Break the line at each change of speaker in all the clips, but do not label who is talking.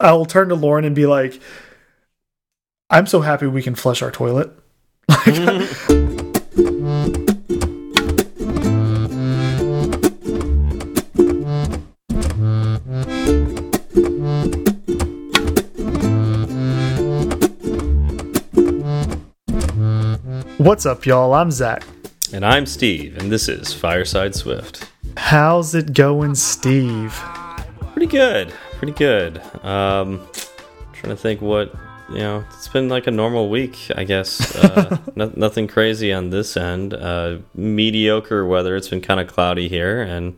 I will turn to Lauren and be like, "I'm so happy we can flush our toilet." What's up, y'all? I'm Zach.
And I'm Steve, and this is Fireside Swift.
How's it going, Steve?
Pretty good, pretty good. Um, trying to think what you know. It's been like a normal week, I guess. Uh, no, nothing crazy on this end. Uh, mediocre weather. It's been kind of cloudy here, and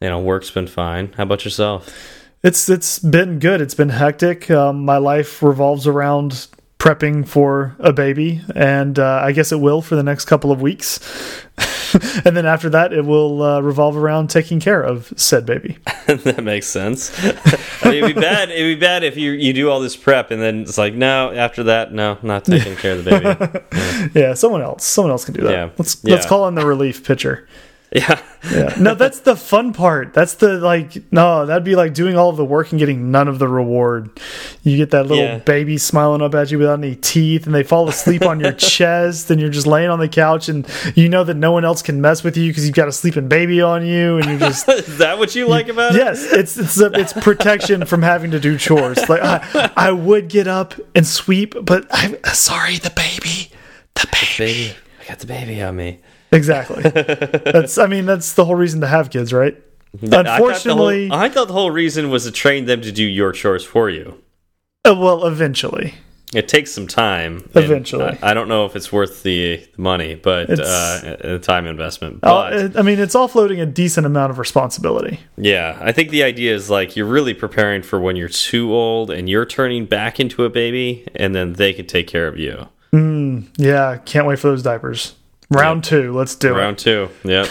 you know, work's been fine. How about yourself?
It's it's been good. It's been hectic. Um, my life revolves around prepping for a baby, and uh, I guess it will for the next couple of weeks. and then after that, it will uh, revolve around taking care of said baby.
that makes sense. I mean, it'd be bad. It'd be bad if you you do all this prep and then it's like, no, after that, no, not taking care of the baby.
Yeah. yeah, someone else, someone else can do that.
Yeah.
Let's
Yeah.
let's call in the relief pitcher.
Yeah.
Yeah. No, that's the fun part. That's the like no, that'd be like doing all of the work and getting none of the reward. You get that little
Yeah.
baby smiling up at you without any teeth and they fall asleep on your chest and you're just laying on the couch and you know that no one else can mess with you because you've got a sleeping baby on you and you're just
Is that what you like about it?
Yes, it's it's a, it's protection from having to do chores. Like I, I would get up and sweep, but I'm sorry, the baby, the baby.
Baby, I got the baby on me.
Exactly. That's I mean that's the whole reason to have kids, right?
I thought whole-
Unfortunately,
I thought the whole reason was to train them to do your chores for you.
uh, well, eventually.
It takes some time.
Eventually.
I, I don't know if it's worth the money, but
It's-
uh, the time investment.
Uh,
But
I mean, it's offloading a decent amount of responsibility.
yeah, I think the idea is like you're really preparing for when you're too old and you're turning back into a baby, and then they can take care of you.
Yeah, can't wait for those diapers. Round two, let's do it.
Round two. Yep.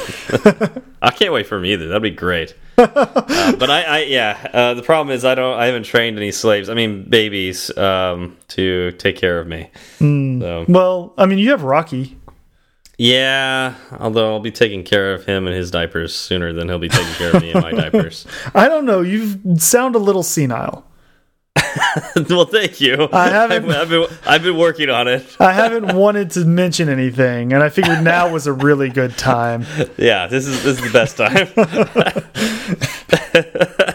I can't wait for them either. That'd be great. uh, but I, I yeah. Uh, the problem is I don't. I haven't trained any slaves. I mean babies um, to take care of me. So.
Well, I mean, you have Rocky.
yeah. Although I'll be taking care of him and his diapers sooner than he'll be taking care of me and my diapers.
I don't know. You sound a little senile.
well, thank you.
I haven't-
I've, I've been I've been working on it.
I haven't wanted to mention anything, and I figured now was a really good time.
Yeah. This is this is the best time.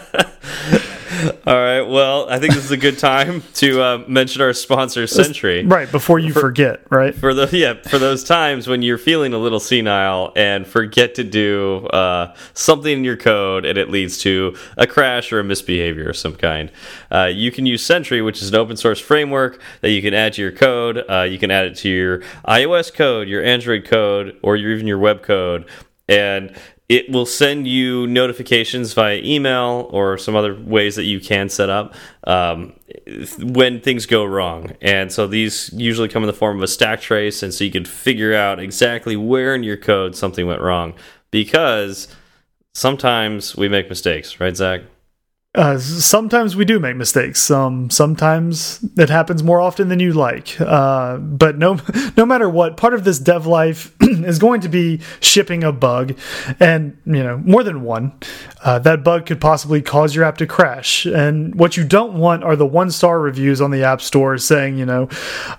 All right. Well, I think this is a good time to uh, mention our sponsor, Sentry.
Right before you forget, right?
for the yeah for those times when you're feeling a little senile and forget to do uh, something in your code and it leads to a crash or a misbehavior of some kind uh, you can use sentry which is an open source framework that you can add to your code uh, you can add it to your ios code your android code or your, even your web code and it will send you notifications via email or some other ways that you can set up um, when things go wrong. And so these usually come in the form of a stack trace, and so you can figure out exactly where in your code something went wrong. Because sometimes we make mistakes, right, Zach?
Uh, sometimes we do make mistakes. Um, sometimes it happens more often than you like. Uh, but no, no matter what, part of this dev life is going to be shipping a bug, and you know more than one. Uh, that bug could possibly cause your app to crash. And what you don't want are the one star reviews on the app store saying, you know,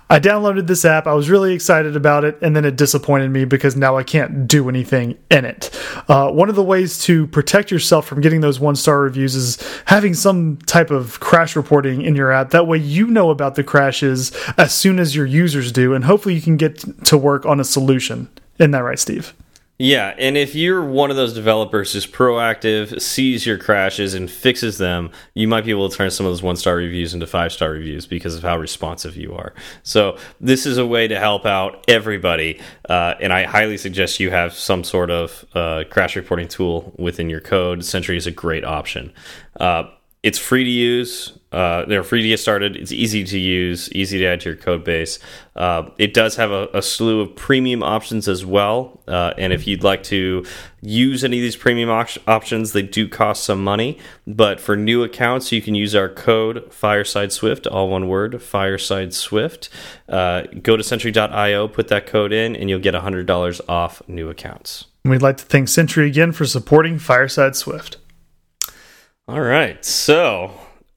I downloaded this app, I was really excited about it, and then it disappointed me because now I can't do anything in it. Uh, one of the ways to protect yourself from getting those one star reviews is having some type of crash reporting in your app. That way, you know about the crashes as soon as your users do, and hopefully, you can get to work on a solution. Isn't that right, Steve?
Yeah, and if you're one of those developers who's proactive, sees your crashes, and fixes them, you might be able to turn some of those one star reviews into five star reviews because of how responsive you are. So, this is a way to help out everybody, uh, and I highly suggest you have some sort of uh, crash reporting tool within your code. Sentry is a great option. Uh, it's free to use. Uh, they're free to get started. It's easy to use, easy to add to your code base. Uh, it does have a, a slew of premium options as well. Uh, and if you'd like to use any of these premium op options, they do cost some money. But for new accounts, you can use our code Fireside Swift, all one word, Fireside Swift. Uh, go to Sentry.io, put that code in, and you'll get $100 off new accounts.
And we'd like to thank Sentry again for supporting Fireside Swift.
All right. So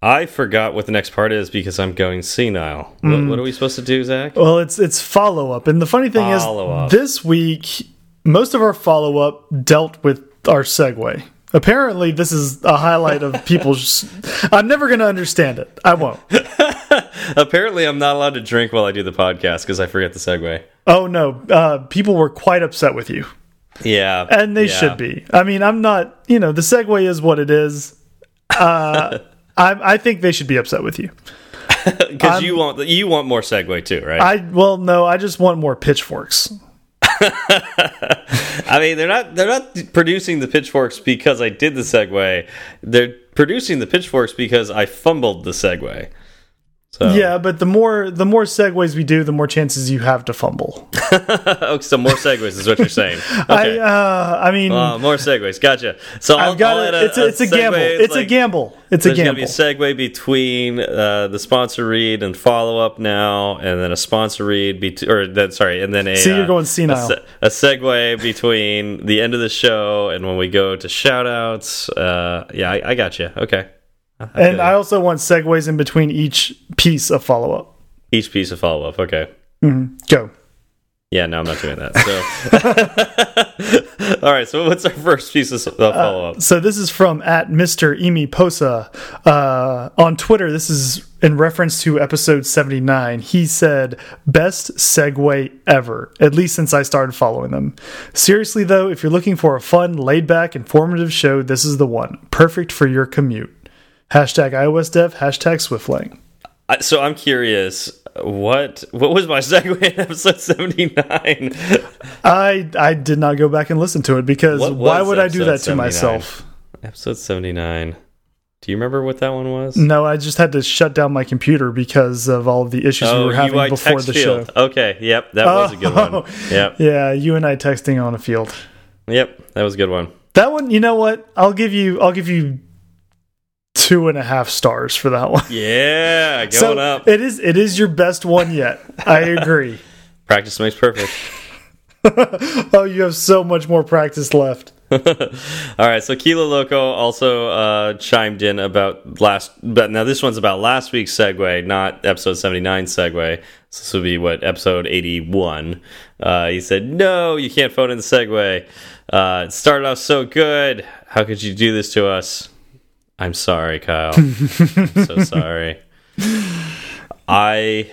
I forgot what the next part is because I'm going senile. What,
Mm.
what are we supposed to do, Zach?
Well, it's it's follow up, and the funny thing
Follow-up.
is, this week most of our follow up dealt with our segue. Apparently, this is a highlight of people's. I'm never going to understand it. I won't.
Apparently, I'm not allowed to drink while I do the podcast because I forget the segue.
Oh no, uh, people were quite upset with you,
Yeah,
and they
yeah.
should be. I mean, I'm not. You know, the segue is what it is. Uh, I, I think they should be upset with you.
because you want you want more segue too, right?
I well, no, I just want more pitchforks.
I mean, they're not they're not producing the pitchforks because I did the segue. They're producing the pitchforks because I fumbled the segue. So
Yeah, but the more the more segues we do, the more chances you have to fumble.
oh, so more segues is what you're saying. Okay.
I uh, I mean,
Uh, more segues. Gotcha. So I'll,
I've got
I'll
it.
add
It's a, it's a gamble. It's a
like-
gamble. It's a
There's going to
gamble.
be a segue between uh, the sponsor read and follow up now, and then a sponsor read, be or then sorry, and then a
See, you're
uh,
going
a,
senile.
se- a segue between the end of the show and when we go to shout outs. Uh, yeah, I, I got you. Okay.
And. I also want segues in between each piece of follow up.
each piece of follow up. Okay.
Go.
Yeah, no, I'm not doing that. So, all right. So, what's our first piece of
Uh,
follow up?
So this is from at Mr. Emi Posa uh, on Twitter. This is in reference to episode 79. He said, "Best segue ever, at least since I started following them." Seriously though, if you're looking for a fun, laid-back, informative show, this is the one. Perfect for your commute. Hashtag iOS Dev. Hashtag Swiftlang.
So I'm curious. What what was my segue in episode 79?
I I did not go back and listen to it because why would I do that
episode
to
79?
myself?
episode 79. Do you remember what that one was?
No, I just had to shut down my computer because of all of the issues we were oh, having
UI
before the
field.
show.
Okay, yep, that was a good
Oh.
one. Yep,
Yeah, you and I texting on a field.
yep, that was a good one.
That one, you know what? I'll give you. I'll give you two and a half stars for that one.
Yeah, going
so
up.
it is. It is your best one yet. I agree.
Practice makes perfect.
oh, you have so much more practice left.
All right, so Kilo Loco also uh, chimed in about last, but now this one's about last week's segue, not episode 79 segue. So this will be what episode 81. Uh, he said, "No, you can't phone in the segue. Uh, it started off so good. How could you do this to us?" I'm sorry, Kyle. I'm so sorry. I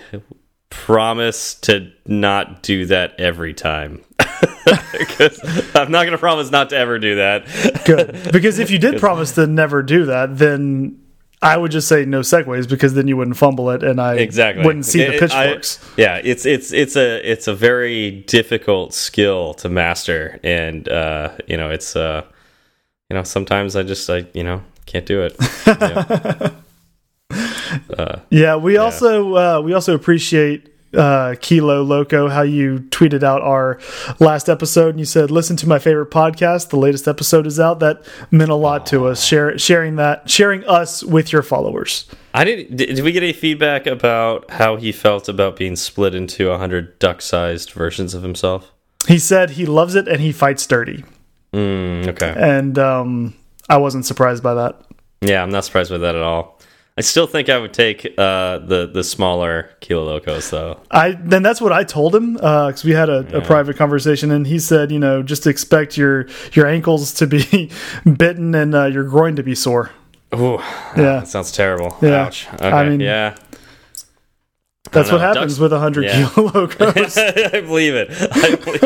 promise to not do that every time. I'm not going to promise not to ever do that.
Good, because if you did promise to never do that, then I would just say no segues because then you wouldn't fumble it, and I
exactly
wouldn't see the
It- I-
pitchforks.
yeah it's it's it's a it's a very difficult skill to master and uh you know it's uh you know sometimes i just i you know can't do it Yeah.
Yeah, we also uh, we also appreciate uh, Kilo Loco how you tweeted out our last episode and you said listen to my favorite podcast. The latest episode is out. That meant a lot to us. Share, sharing that, sharing us with your followers.
i didn't did, did we get any feedback about how he felt about being split into a hundred duck-sized versions of himself
He said he loves it and he fights dirty,
mm, okay
and um, I wasn't surprised by that.
yeah i'm not surprised by that at all i still think i would take uh the the smaller kilo locos though
I then that's what I told him because we had a, a private conversation, and he said, you know, just expect your your ankles to be bitten and uh, your groin to be sore.
Ooh,
Yeah.
that sounds terrible.
Yeah.
Ouch. Okay.
I mean-
yeah.
That's what happens
Ducks-
with a hundred
yeah.
kilo locos.
I believe it. I believe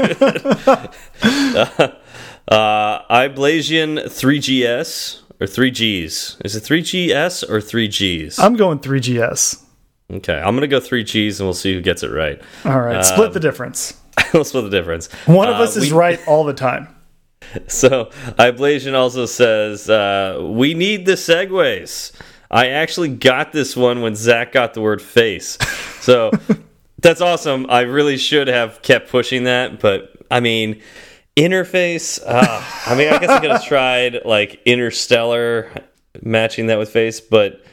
it. uh, Iblasian 3GS or 3Gs. Is it 3GS or 3Gs?
I'm going 3GS.
okay, I'm going to go 3Gs and we'll see who gets it right.
All right, split the difference.
we'll split the difference.
One of
Uh,
us is right all the time.
So Iblasian also says, uh, we need the segues. I actually got this one when Zach got the word face. So that's awesome. I really should have kept pushing that, but I mean, interface. Uh, I mean, I guess I could have tried like interstellar matching that with face, but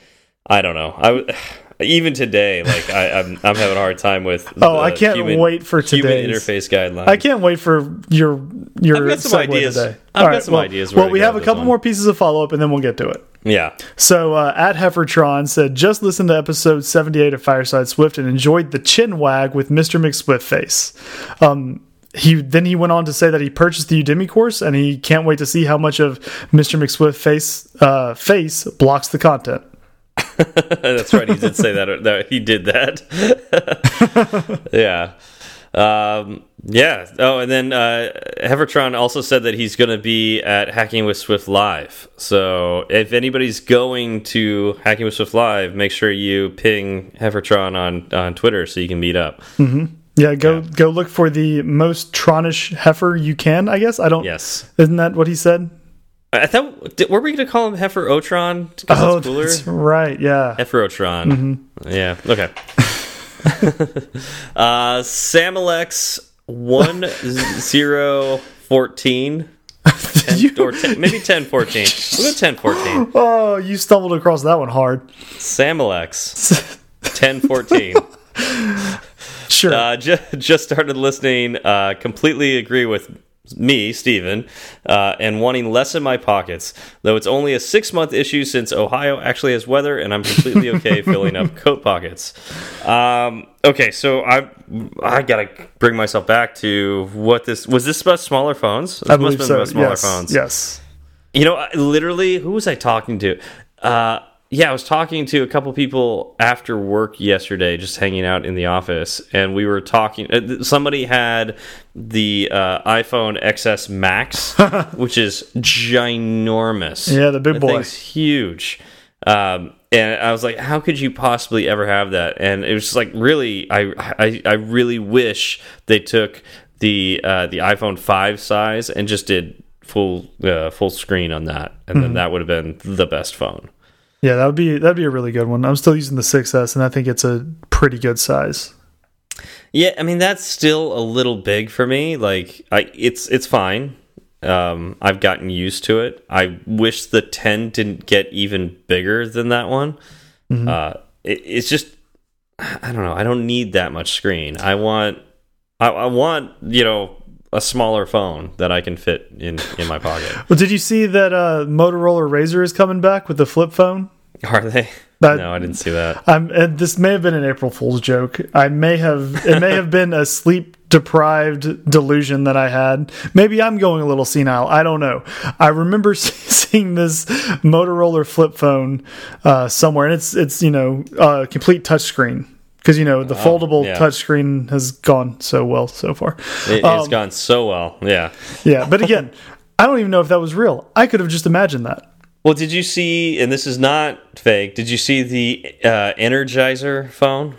I don't know. I even today, like I, I'm, I'm having a hard time with.
Oh, I can't
human-
wait for today's.
interface guideline.
I can't wait for your your
I've got some ideas.
today.
I've
All
got some
well,
ideas
Well, we have a couple
one.
more pieces of follow up, and then we'll get to it.
Yeah.
So uh, at Heifertron said, just listened to episode 78 of Fireside Swift and enjoyed the chin wag with Mr. McSwift face. Um, he then he went on to say that he purchased the Udemy course and he can't wait to see how much of Mr. McSwift face uh, face blocks the content.
That's right. He did say that. that he did that. yeah. Um, yeah. Oh, and then uh, Heifertron also said that he's going to be at Hacking with Swift Live. So if anybody's going to Hacking with Swift Live, make sure you ping Heifertron on on Twitter so you can meet up.
Mm -hmm. Yeah, go yeah. go look for the most Tronish heifer you can. I guess I don't.
Yes,
isn't that what he said?
I thought were we going to call him Heifer Otron?
Oh, that's, that's right. Yeah,
Heifer Otron. Mm -hmm. Yeah. Okay. uh, Samalex one zero fourteen. 10, or 10, maybe 10 14. We'll go 10 14.
Oh, you stumbled across that one hard.
Samalex 10 14.
Sure.
Uh, just, just started listening. Uh, completely agree with me, Steven, uh, and wanting less in my pockets. Though it's only a six month issue since Ohio actually has weather, and I'm completely okay filling up coat pockets. Um, okay, so I I gotta bring myself back to what this was. This about smaller phones? This
I believe so.
smaller
yes.
phones.
Yes.
You know, literally, who was I talking to? Uh, yeah, I was talking to a couple people after work yesterday, just hanging out in the office, and we were talking. Uh, somebody had the uh, iPhone XS Max, which is ginormous.
Yeah, the big
that
boy.
Thing's huge. Um, and I was like, "How could you possibly ever have that?" And it was just like, really, I, I, I really wish they took the uh, the iPhone five size and just did full uh, full screen on that, and mm -hmm. then that would have been the best phone.
Yeah, that would be that'd be a really good one. I'm still using the 6S, and I think it's a pretty good size.
Yeah, I mean that's still a little big for me. Like, I it's it's fine. Um, I've gotten used to it. I wish the 10 didn't get even bigger than that one. Mm -hmm. uh, it, it's just I don't know. I don't need that much screen. I want I, I want you know a smaller phone that I can fit in in my pocket.
well, did you see that uh, Motorola Razr is coming back with the flip phone?
Are they? That, no, I didn't see that.
I'm, this may have been an April Fool's joke. I may have. It may have been a sleep deprived delusion that I had. Maybe I'm going a little senile. I don't know. I remember seeing this Motorola flip phone uh, somewhere, and it's it's you know a complete touchscreen because you know the foldable yeah. touchscreen has gone so well so far.
It, has um, gone so well. Yeah.
Yeah, but again, I don't even know if that was real. I could have just imagined that.
Well, did you see? And this is not fake. Did you see the uh, Energizer phone?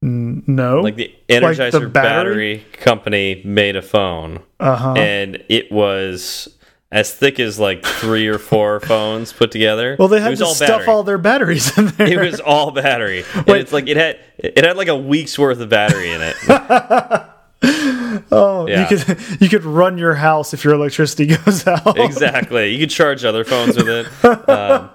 No,
like the Energizer like the battery? battery? company made a phone,
uh -huh.
and it was as thick as like three or four phones put together.
Well, they had to all stuff battery. all their batteries in there.
It was all battery. And it's like it had it had like a week's worth of battery in it.
oh, yeah. you could you could run your house if your electricity goes out.
exactly. You could charge other phones with it. Um,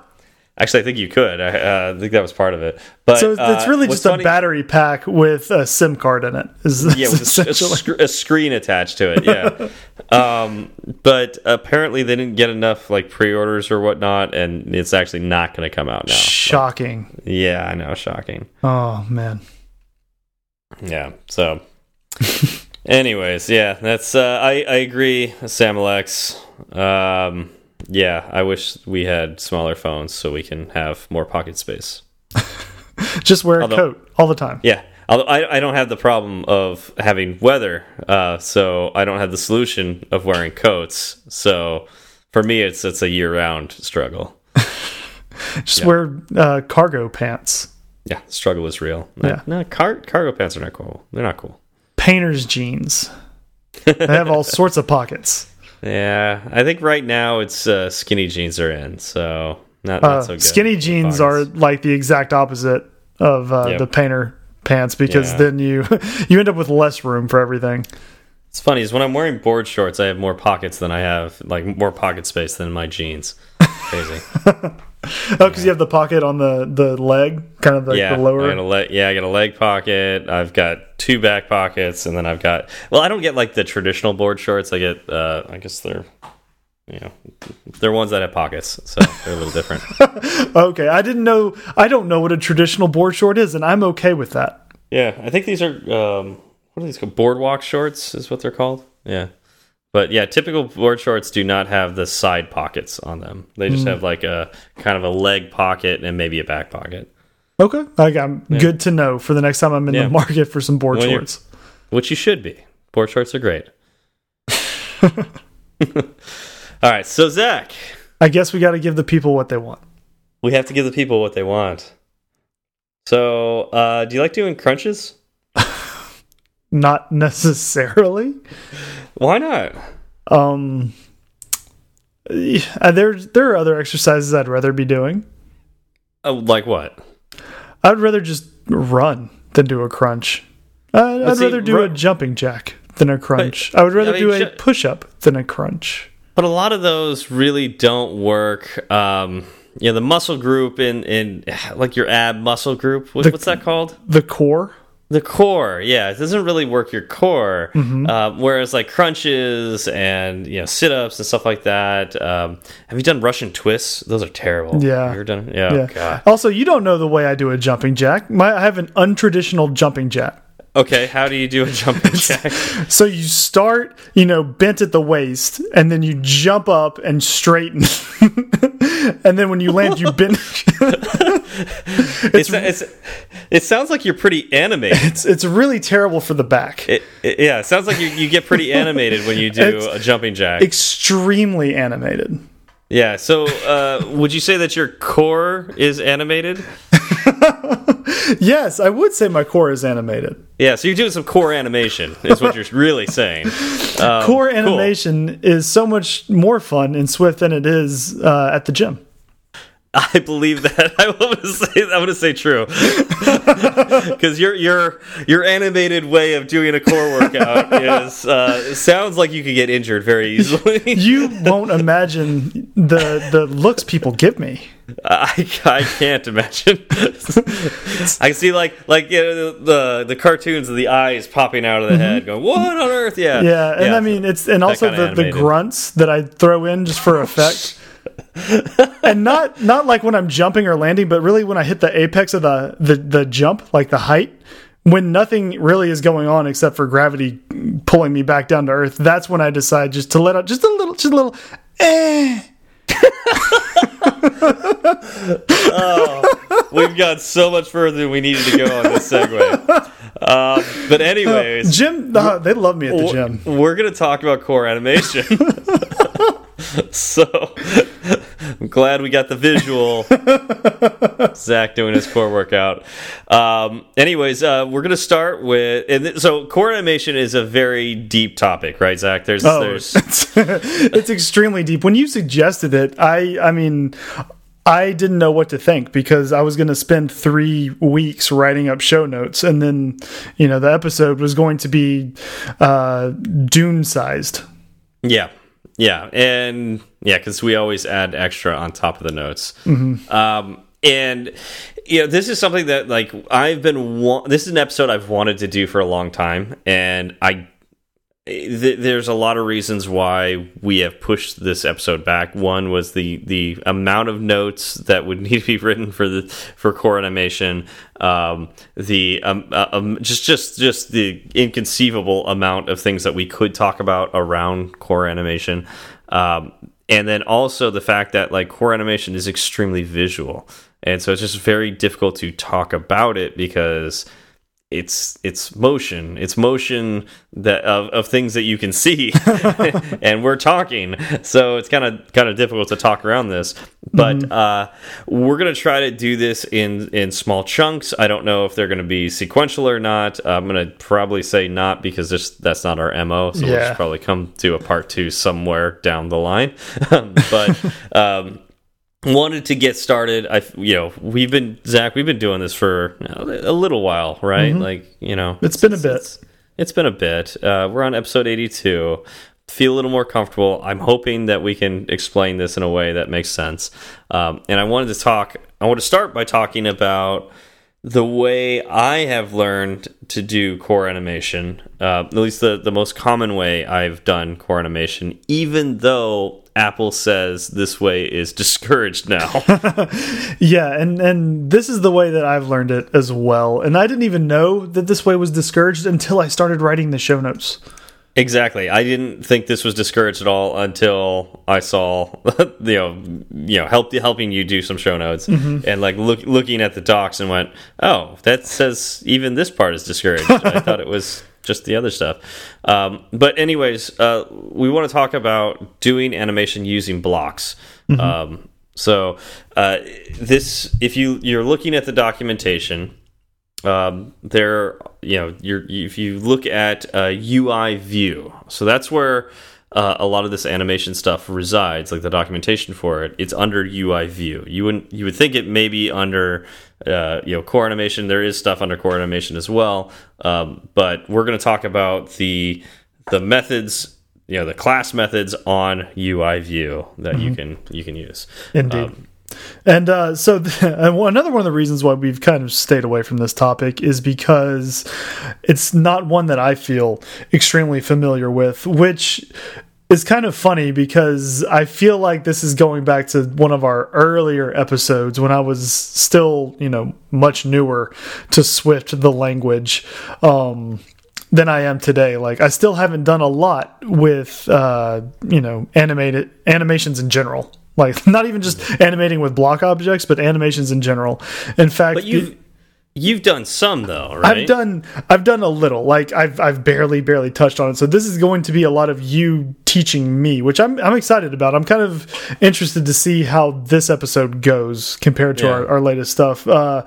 actually, I think you could. I, uh, I, think that was part of it. But
so it's uh, really just funny, a battery pack with a SIM card in it. Is
yeah, with a, a, screen attached to it. Yeah. um, but apparently they didn't get enough like pre-orders or whatnot, and it's actually not going to come out now.
Shocking.
But, yeah, I know. Shocking.
Oh man.
Yeah. So. Anyways, yeah, that's uh, I I agree, Samalex. Um, yeah, I wish we had smaller phones so we can have more pocket space.
Just wear Although, a coat all the time.
Yeah. Although I, I don't have the problem of having weather, uh, so I don't have the solution of wearing coats. So for me, it's it's a year round struggle.
Just yeah. wear uh, cargo pants.
Yeah, struggle is real.
Yeah,
no, car cargo pants are not cool. They're not cool
painter's jeans. they have all sorts of pockets.
Yeah, I think right now it's uh, skinny jeans are in, so not, not uh, so good.
Skinny jeans are like the exact opposite of uh, yep. the painter pants because yeah. then you you end up with less room for everything.
It's funny is when I'm wearing board shorts, I have more pockets than I have like more pocket space than my jeans. Crazy.
oh, because you have the pocket on the the leg, kind of like
yeah,
the lower.
I got a leg, yeah, I got a leg pocket. I've got two back pockets, and then I've got. Well, I don't get like the traditional board shorts. I get. uh I guess they're. you know, they're ones that have pockets, so they're a little different.
okay, I didn't know. I don't know what a traditional board short is, and I'm okay with that.
Yeah, I think these are um, what are these called? Boardwalk shorts is what they're called. Yeah, but yeah, typical board shorts do not have the side pockets on them. They just mm. have like a kind of a leg pocket and maybe a back pocket.
Okay, like I'm yeah. good to know for the next time I'm in yeah. the market for some board when shorts.
Which you should be. Board shorts are great. All right, so Zach.
I guess we got to give the people what they want.
We have to give the people what they want. So, uh, do you like doing crunches?
Not necessarily.
Why not?
Um, there there are other exercises I'd rather be doing.
Uh, like what?
I'd rather just run than do a crunch. I'd, I'd see, rather do a jumping jack than a crunch. But, I would rather I mean, do a push up than a crunch.
But a lot of those really don't work. Um, you know, the muscle group in in like your ab muscle group. What, the, what's that called?
The core.
The core, yeah, it doesn't really work your core. Mm -hmm. uh, whereas like crunches and you know sit ups and stuff like that. Um, have you done Russian twists? Those are terrible.
Yeah,
you ever done? Yeah.
yeah. Also, you don't know the way I do a jumping jack. My, I have an untraditional jumping jack.
Okay, how do you do a jumping jack?
so you start, you know, bent at the waist, and then you jump up and straighten, and then when you land, you bend.
it's, it's, it sounds like you're pretty animated.
It's it's really terrible for the back.
It, it, yeah, it sounds like you, you get pretty animated when you do it's a jumping jack.
Extremely animated.
Yeah. So, uh, would you say that your core is animated?
yes, I would say my core is animated.
Yeah, so you're doing some core animation, is what you're really saying.
Um, core animation cool. is so much more fun in Swift than it is uh, at the gym.
I believe that. I want to say I want to say true because your your your animated way of doing a core workout is uh, sounds like you could get injured very easily.
you won't imagine the the looks people give me.
I, I can't imagine. I see like like you know, the the cartoons of the eyes popping out of the mm -hmm. head, going what on earth? Yeah,
yeah, and yeah. I mean it's and also the the grunts that I throw in just for effect and not not like when I'm jumping or landing, but really when I hit the apex of the the the jump, like the height, when nothing really is going on except for gravity pulling me back down to earth. That's when I decide just to let out just a little, just a little, eh.
oh, we've got so much further than we needed to go on this segue. Uh, but anyways,
uh, Jim, uh, they love me at the gym.
We're gonna talk about core animation. so I'm glad we got the visual. Zach doing his core workout. Um, anyways, uh, we're gonna start with and so core animation is a very deep topic, right, Zach? There's, oh, there's
it's, it's extremely deep. When you suggested it, I, I mean. I didn't know what to think because I was going to spend three weeks writing up show notes, and then, you know, the episode was going to be uh, Dune sized.
Yeah, yeah, and yeah, because we always add extra on top of the notes. Mm -hmm. um, and you know, this is something that like I've been. This is an episode I've wanted to do for a long time, and I th there's a lot of reasons why we have pushed this episode back. One was the the amount of notes that would need to be written for the for core animation. Um, the um, uh, um, just just just the inconceivable amount of things that we could talk about around core animation. Um, and then also the fact that like core animation is extremely visual, and so it's just very difficult to talk about it because it's it's motion. It's motion that of, of things that you can see and we're talking. So it's kind of kind of difficult to talk around this but mm -hmm. uh, we're gonna try to do this in in small chunks. I don't know if they're gonna be sequential or not. I'm gonna probably say not because this, that's not our mo so yeah. we'll probably come to a part two somewhere down the line. But um, wanted to get started i you know we've been zach we've been doing this for a little while right? Mm -hmm. like you know
it's been a bit.
it's, it's been a bit. Uh, we're on episode 82 feel a little more comfortable. I'm hoping that we can explain this in a way that makes sense. Um, and i wanted to talk i want to start by talking about the way i have learned to do core animation uh, at least the, the most common way i've done core animation even though Apple says this way is discouraged now.
yeah, and and this is the way that I've learned it as well. And I didn't even know that this way was discouraged until I started writing the show notes.
Exactly. I didn't think this was discouraged at all until I saw, you know, you know, help helping you do some show notes mm -hmm. and like look looking at the docs and went, oh, that says even this part is discouraged. I thought it was just the other stuff. Um, but anyways, uh, we want to talk about doing animation using blocks. Mm -hmm. um, so uh, this, if you you're looking at the documentation, um, there, you know, you're if you look at uh, UI view, so that's where uh, a lot of this animation stuff resides, like the documentation for it. It's under UI view. You wouldn't you would think it may be under uh, you know core animation. There is stuff under core animation as well, um, but we're going to talk about the the methods, you know, the class methods on UI view that mm -hmm. you mm-hmm. can you can use.
Indeed. Um, and uh, so, another one of the reasons why we've kind of stayed away from this topic is because it's not one that I feel extremely familiar with, which is kind of funny because I feel like this is going back to one of our earlier episodes when I was still, you know, much newer to Swift, the language. Um, than I am today. Like I still haven't done a lot with uh, you know animated animations in general. Like not even just animating with block objects, but animations in general. In fact,
but you've you've done some though, right?
I've done I've done a little. Like I've I've barely barely touched on it. So this is going to be a lot of you teaching me, which I'm I'm excited about. I'm kind of interested to see how this episode goes compared to yeah. our, our latest stuff. Uh,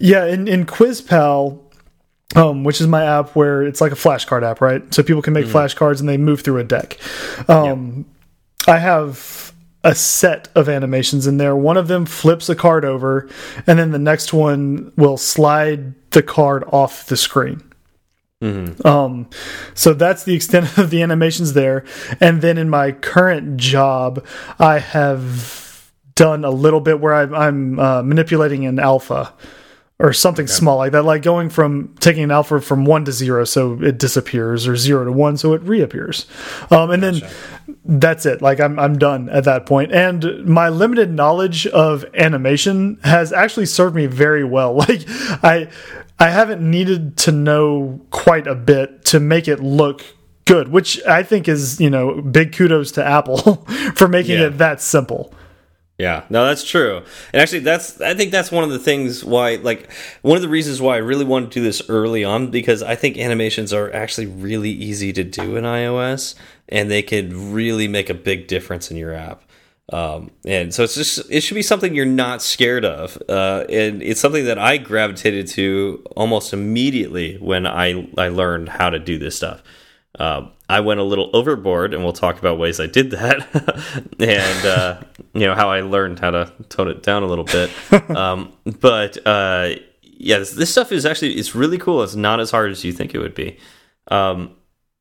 yeah, in in QuizPal um, which is my app where it's like a flashcard app, right? So people can make mm -hmm. flashcards and they move through a deck. Um, yep. I have a set of animations in there. One of them flips a card over, and then the next one will slide the card off the screen. Mm -hmm. Um, so that's the extent of the animations there. And then in my current job, I have done a little bit where I'm, I'm uh, manipulating an alpha or something okay. small like that, like going from taking an alpha from one to zero, so it disappears, or zero to one, so it reappears. Um, and gotcha. then that's it. Like I'm I'm done at that point. And my limited knowledge of animation has actually served me very well. Like I I haven't needed to know quite a bit to make it look good, which I think is you know big kudos to Apple for making yeah. it that simple.
Yeah, no, that's true. And actually, that's I think that's one of the things why, like, one of the reasons why I really wanted to do this early on because I think animations are actually really easy to do in iOS, and they could really make a big difference in your app. Um, and so it's just it should be something you're not scared of, uh, and it's something that I gravitated to almost immediately when I I learned how to do this stuff. Uh, I went a little overboard, and we'll talk about ways I did that, and uh, you know how I learned how to tone it down a little bit. um, but uh, yeah, this, this, stuff is actually it's really cool. It's not as hard as you think it would be. Um,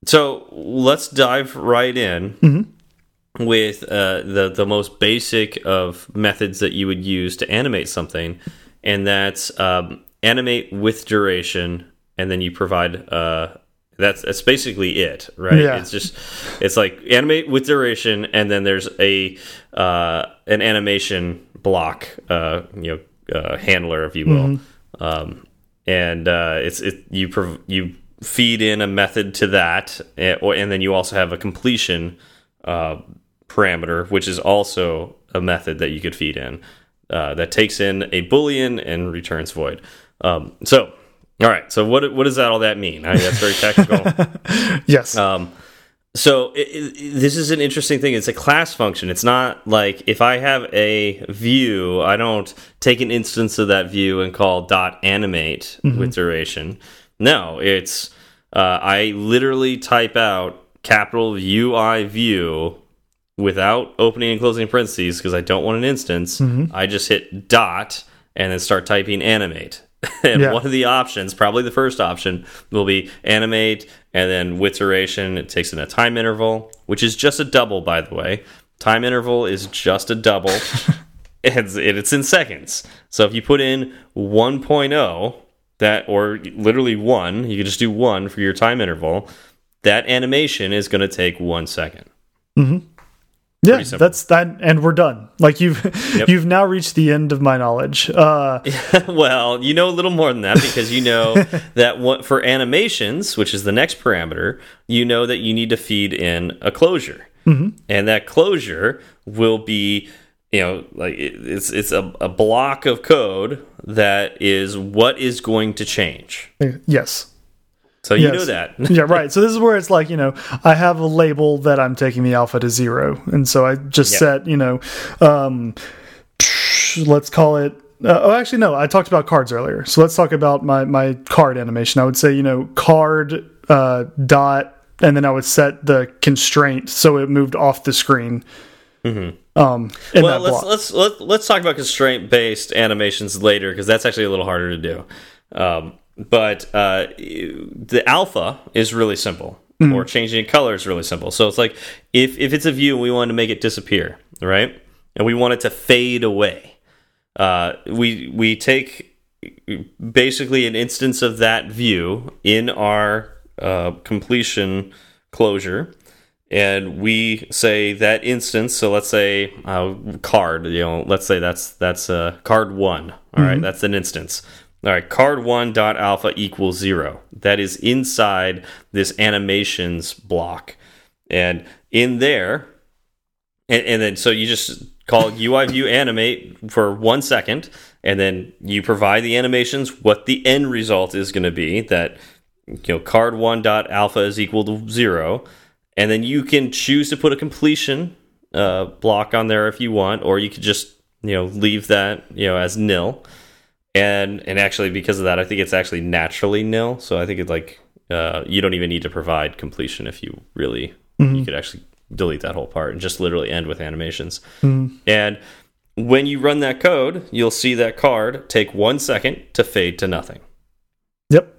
so let's dive right in mm -hmm. with uh, the the most basic of methods that you would use to animate something, and that's um, animate with duration, and then you provide uh, that's that's basically it, right? Yeah. It's just it's like animate with duration, and then there's a uh, an animation block, uh, you know, uh, handler, if you will, mm -hmm. um, and uh, it's it you you feed in a method to that, and, eh, and then you also have a completion uh, parameter, which is also a method that you could feed in uh, that takes in a boolean and returns void. Um, so all right. So what what does that all that mean? I mean that's very technical.
yes.
Um, so it, it, this is an interesting thing. It's a class function. It's not like if I have a view, I don't take an instance of that view and call dot animate mm -hmm. with duration. No, it's uh, I literally type out capital UI view without opening and closing parentheses because I don't want an instance. Mm -hmm. I just hit dot and then start typing animate and yeah. one of the options, probably the first option, will be animate and then with duration. It takes in a time interval, which is just a double, by the way. Time interval is just a double, and it's in seconds. So if you put in 1.0, that or literally one, you can just do one for your time interval. That animation is going to take one second.
Mm -hmm. Yeah, that's that, and we're done. Like you've yep. you've now reached the end of my knowledge. Uh,
well, you know a little more than that because you know that what, for animations, which is the next parameter, you know that you need to feed in a closure,
mm -hmm.
and that closure will be, you know, like it's it's a, a block of code that is what is going to change.
Yes.
So you yes. know that.
yeah, right. So this is where it's like, you know, I have a label that I'm taking the alpha to zero. And so I just yep. set, you know, um, let's call it uh, oh, actually, no. I talked about cards earlier, so let's talk about my my card animation. I would say, you know, card uh, dot, and then I would set the constraint so it moved off the screen.
Mm -hmm.
Um,
well, let's, let's let's let's talk about constraint based animations later because that's actually a little harder to do. Um, but uh, the alpha is really simple, mm. or changing color is really simple. So it's like if if it's a view and we want to make it disappear, right, and we want it to fade away, uh, we we take basically an instance of that view in our uh, completion closure and we say that instance so let's say uh, card you know let's say that's that's uh, card one All mm -hmm. right, mm-hmm. that's an instance all right, card1 dot alpha equals zero. That is inside this animations block. And in there, and, and then so you just call UI view animate for one second, and then you provide the animations what the end result is going to be. That you know, card1 dot alpha is equal to zero, and then you can choose to put a completion uh, block on there if you want, or you could just you know leave that you know as nil and and actually because of that, I think it's actually naturally nil. So I think it's like uh, you don't even need to provide completion if you really mm -hmm. you mm-hmm. could actually delete that whole part and just literally end with animations.
Mm -hmm.
And when you run that code, you'll see that card take one second to fade to nothing.
Yep.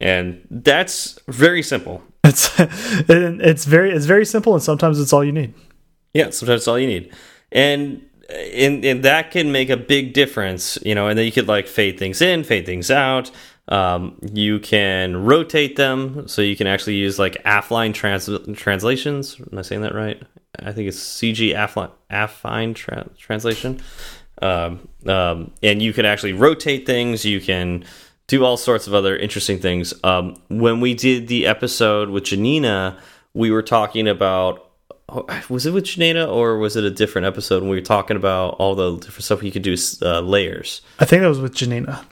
And that's very simple.
It's it's very it's very simple, and sometimes it's all you need.
Yeah, sometimes it's all you need. And and, and that can make a big difference, you know, and then you could like fade things in, fade things out. Um, you can rotate them, so you can actually use like affine trans translations. Am I saying that right? I think it's CG affine, affine tra translation. Um, um, and you can actually rotate things. You can do all sorts of other interesting things. Um, when we did the episode with Janina, we were talking about was it with Janina or was it a different episode when we were talking about all the different stuff you could do uh, layers?
I think that was with Janina.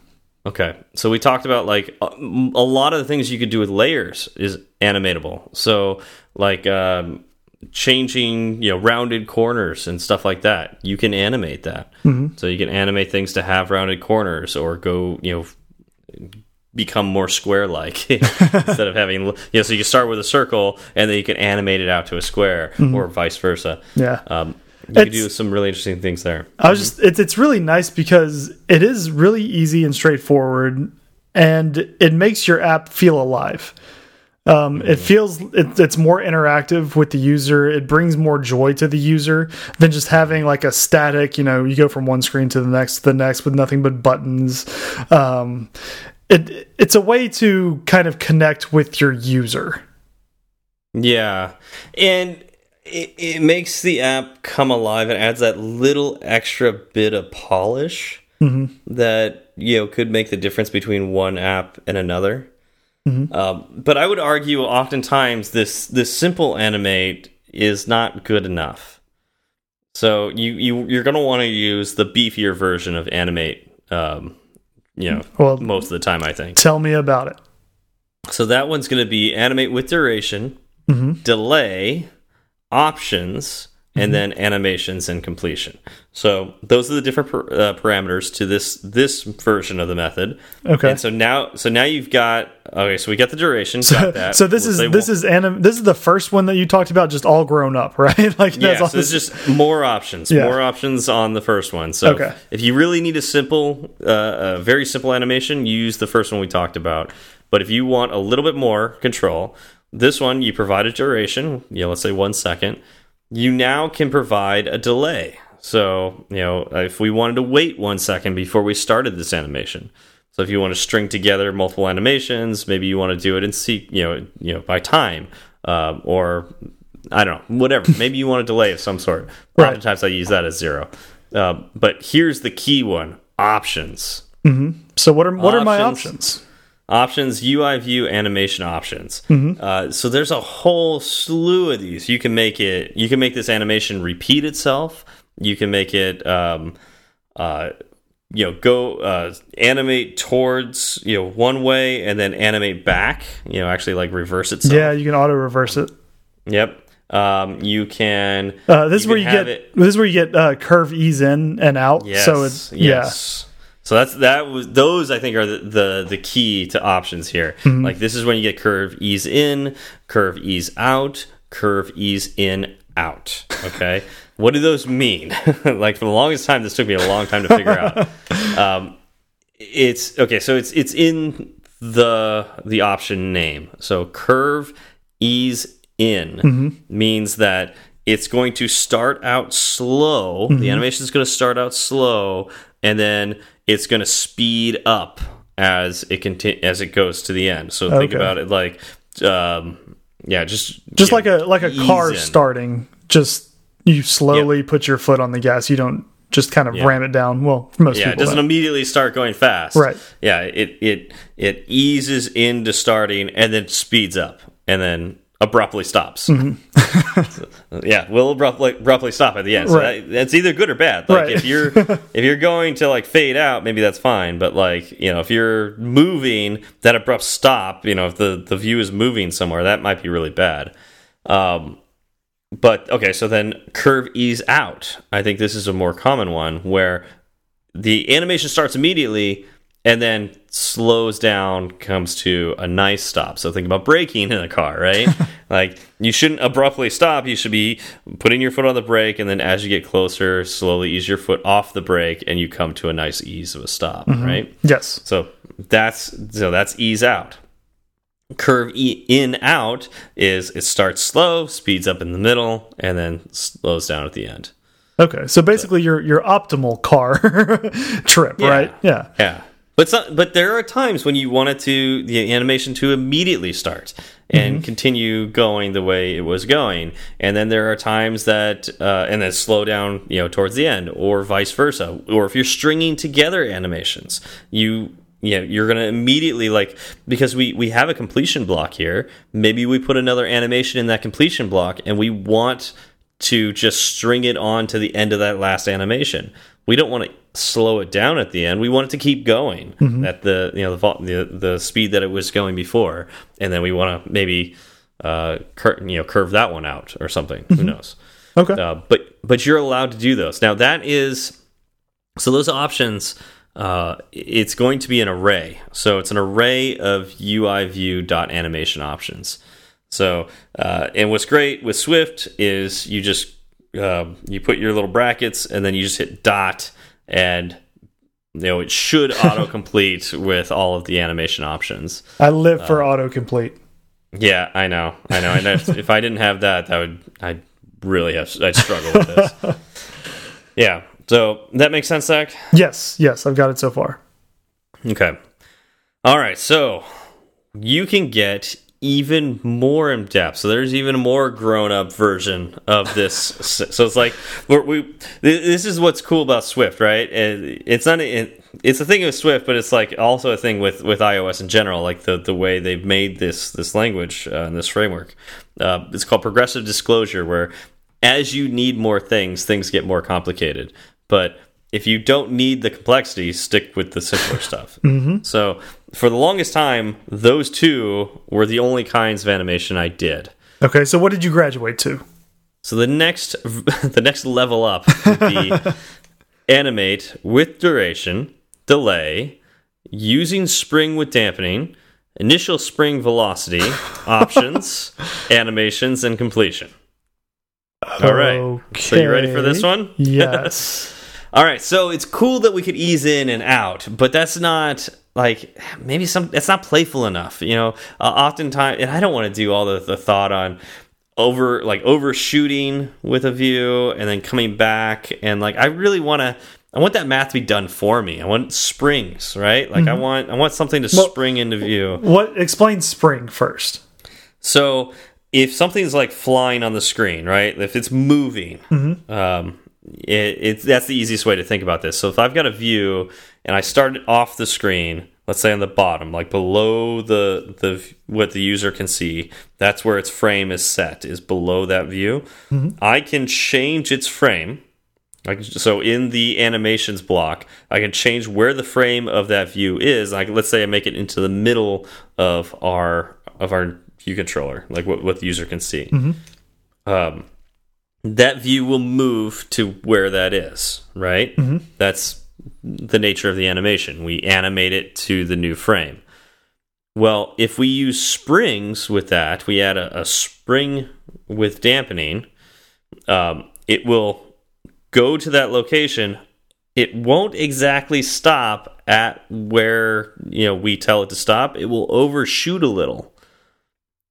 Okay, so we talked about like a, a, lot of the things you could do with layers is animatable. So like um, changing you know rounded corners and stuff like that, you can animate that.
Mm -hmm.
So you can animate things to have rounded corners or go you know become more square like instead of having you know so you start with a circle and then you can animate it out to a square mm -hmm. or vice versa.
Yeah.
Um, you can do some really interesting things there.
I was just it's, it's really nice because it is really easy and straightforward and it makes your app feel alive. Um, mm -hmm. it feels it, it's more interactive with the user. It brings more joy to the user than just having like a static you know you go from one screen to the next to the next with nothing but buttons. Um, it it's a way to kind of connect with your user.
Yeah. And it, it makes the app come alive and adds that little extra bit of polish
mm -hmm.
that you know could make the difference between one app and another.
Mm -hmm.
um, but I would argue oftentimes this this simple animate is not good enough. So you you you're going to want to use the beefier version of animate um, you know, well, most of the time, I think.
Tell me about it.
So that one's going to be animate with duration,
mm -hmm.
delay, options, and mm -hmm. then animations and completion. So those are the different per, uh, parameters to this this version of the method.
Okay.
And so now, so now you've got okay. So we got the duration.
So, so this we'll is this is anim this is the first one that you talked about, just all grown up, right?
like yeah. so it's just more options, yeah. more options on the first one. So
okay.
if you really need a simple, uh, a very simple animation, use the first one we talked about. But if you want a little bit more control, this one you provide a duration. Yeah, let's say one second. You now can provide a delay. So, you know, if we wanted to wait one second before we started this animation. So if you want to string together multiple animations, maybe you want to do it in see, you know, you know, by time, uh, or I don't know, whatever. Maybe you want a delay of some sort.
Right.
Oftentimes I use that as zero. Uh, but here's the key one: options.
So what are what are my
Options.
Options?
UI view, animation options.
Mm-hmm.
Uh, so there's a whole slew of these. You can make it. You can make this animation repeat itself. You can make it. Um, uh, you know, go uh, animate towards you know one way and then animate back. You know, actually like reverse itself.
Yeah, you can auto reverse it.
Yep. Um, you can.
Uh, this is where you
can
get
it-
this is where you get uh, curve ease in and out.
Yes.
So it's
yes. So that's that was those I think are the the, the key to options here.
Mm-hmm.
Like this is when you get curve ease in, curve ease out, curve ease in out. Okay, what do those mean? like for the longest time, this took me a long time to figure out. Um, it's okay. So it's it's in the the option name. So curve ease in means that it's going to start out slow. The animation is going to start out slow, and then it's going to speed up as it conti as it goes to the end. So think
Okay.
about it like, um, yeah, just
just like a like a car
in.
starting. Just you slowly put your foot on the gas. You don't just kind of ram it down. Well, most
Yeah, it doesn't
don't.
immediately start going fast.
Right.
Yeah, it it it eases into starting and then speeds up and then abruptly stops.
Mm-hmm.
yeah, will abruptly abruptly stop at the end. So
Right.
that, that's either good or bad. Like
Right.
if you're if you're going to like fade out, maybe that's fine. But like you know, if you're moving, that abrupt stop, you know, if the the view is moving somewhere, that might be really bad. Um, but okay, so then curve ease out. I think this is a more common one where the animation starts immediately and then slows down, comes to a nice stop. So think about braking in a car, right? like you shouldn't abruptly stop. You should be putting your foot on the brake, and then as you get closer, slowly ease your foot off the brake, and you come to a nice ease of a stop, mm-hmm. right?
Yes.
So that's so that's ease out. Curve e in out is it starts slow, speeds up in the middle, and then slows down at the end.
Okay. So basically, your your optimal car trip,
Yeah.
right? Yeah.
Yeah. But some, but there are times when you want it to the animation to immediately start and continue going the way it was going, and then there are times that uh, and then slow down, you know, towards the end, or vice versa. Or if you're stringing together animations, you you know, you're gonna immediately like because we we have a completion block here. Maybe we put another animation in that completion block, and we want to just string it on to the end of that last animation. We don't want to slow it down at the end. We want it to keep going at the you know the, the the speed that it was going before, and then we want to maybe uh, cur you know curve that one out or something. Who knows?
Okay.
Uh, but but you're allowed to do those. Now that is so those options. Uh, it's going to be an array. So it's an array of UI view dot animation options. So uh, and what's great with Swift is you just uh, you put your little brackets and then you just hit dot and you know it should autocomplete with all of the animation options.
I live for uh, autocomplete.
Yeah, I know, I know. And if, if I didn't have that, that would I'd really have I'd struggle with this. Yeah. So that makes sense, Zach.
Yes. Yes. I've got it so far.
Okay. All right. So you can get even more in depth. So there's even a more grown up version of this. so it's like we're, we. This is what's cool about Swift, right? It's not. It, it's a thing with Swift, but it's like also a thing with with iOS in general. Like the the way they've made this this language uh, and this framework. Uh, it's called progressive disclosure, where as you need more things, things get more complicated. But if you don't need the complexity, stick with the simpler stuff. Mm-hmm. So for the longest time, those two were the only kinds of animation I did.
Okay. So what did you graduate to?
So the next the next level up would be animate with duration, delay, using spring with dampening, initial spring velocity, options, animations, and completion. All right. So you ready for this one?
Yes.
All right, so it's cool that we could ease in and out, but that's not like maybe some. That's not playful enough, you know. Uh, oftentimes, and I don't want to do all the, the thought on over like overshooting with a view and then coming back and like I really want to. I want that math to be done for me. I want springs, right? Like I want I want something to
Well-
spring into view.
what? Explain spring first.
So if something's like flying on the screen, right? If it's moving, um, it, it, that's the easiest way to think about this. So if I've got a view and I start it off the screen, let's say on the bottom, like below the the what the user can see, that's where its frame is set, is below that view. I can change its frame. Can, so in the animations block, I can change where the frame of that view is. Like let's say I make it into the middle of our of our view controller, like what what the user can see. Um, that view will move to where that is, right? That's the nature of the animation. We animate it to the new frame. Well, if we use springs with that, we add a, a spring with dampening, um, it will go to that location. It won't exactly stop at where you know we tell it to stop. It will overshoot a little,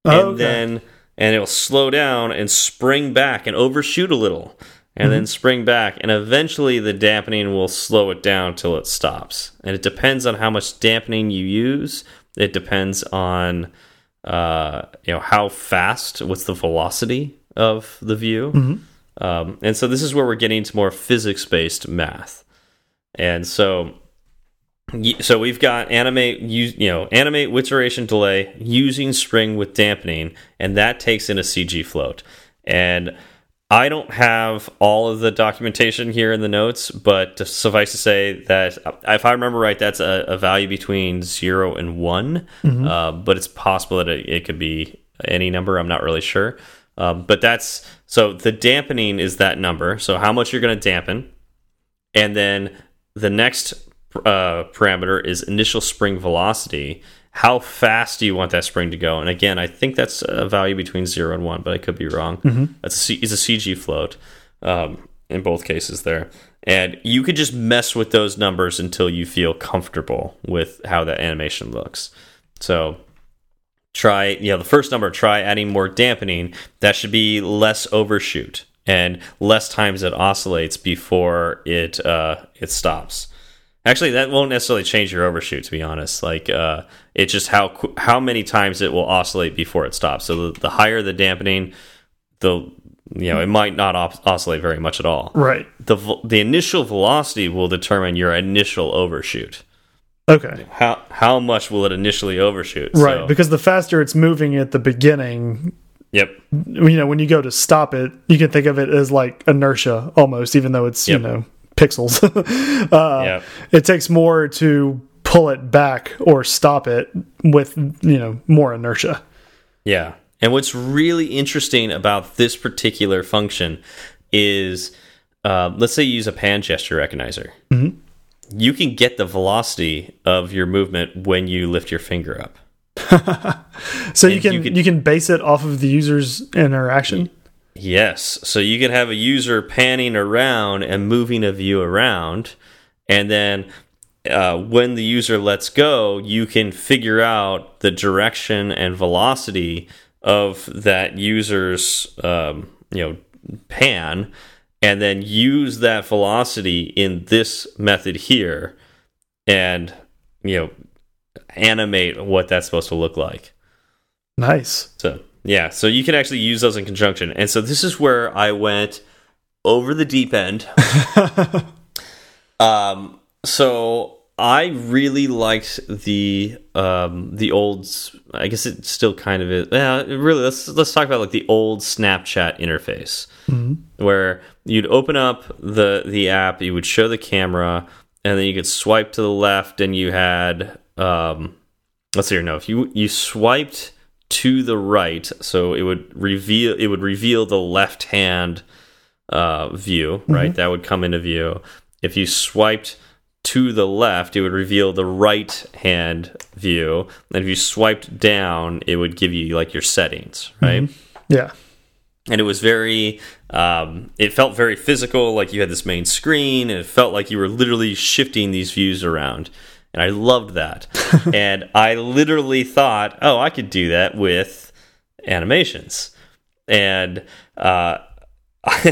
and
Oh, okay.
then and it'll slow down and spring back and overshoot a little, and then spring back, and eventually the dampening will slow it down till it stops. And it depends on how much dampening you use. It depends on uh, you know how fast, what's the velocity of the view. Um, and so this is where we're getting to more physics based math. And so so we've got animate use you know animate with duration delay using spring with dampening and that takes in a CG float. And I don't have all of the documentation here in the notes, but to suffice to say that uh, if I remember right, that's a, a value between zero and one. Uh, but it's possible that it, it could be any number. I'm not really sure. Um, but that's so the dampening is that number. So how much you're going to dampen, and then the next uh, parameter is initial spring velocity. How fast do you want that spring to go? And again, I think that's a value between zero and one, but I could be wrong. That's a C is a CG float um, in both cases there, and you could just mess with those numbers until you feel comfortable with how that animation looks. So try you know the first number try adding more dampening that should be less overshoot and less times it oscillates before it uh it stops actually that won't necessarily change your overshoot to be honest like uh it's just how how many times it will oscillate before it stops so the, the higher the dampening the you know it might not os oscillate very much at all
Right.
the the initial velocity will determine your initial overshoot
Okay.
how how much will it initially overshoot
Right.
So-
Because the faster it's moving at the beginning,
yep
you know, when you go to stop it, you can think of it as like inertia almost, even though it's,
Yep.
you know, pixels. uh,
Yep.
It takes more to pull it back or stop it with, you know, more inertia.
Yeah. And what's really interesting about this particular function is uh, let's say you use a pan gesture recognizer. You can get the velocity of your movement when you lift your finger up.
So you can
you
you, can base it off of the user's interaction.
Yes. So you can have a user panning around and moving a view around. And then uh, when the user lets go, you can figure out the direction and velocity of that user's um, you know pan and then use that velocity in this method here and you know animate what that's supposed to look like.
Nice.
So yeah, so you can actually use those in conjunction. And so this is where I went over the deep end. um, so I really liked the um the old. I guess it still kind of is. Yeah, really. Let's let's talk about like the old Snapchat interface, where you'd open up the the app, you would show the camera, and then you could swipe to the left, and you had um. Let's see here. No, if you you swiped to the right, so it would reveal it would reveal the left hand uh, view, right? That would come into view. If you swiped to the left, it would reveal the right hand view. And if you swiped down, it would give you like your settings, right?
Yeah.
and it was very um, it felt very physical like you had this main screen and it felt like you were literally shifting these views around and i loved that and i literally thought oh i could do that with animations and uh,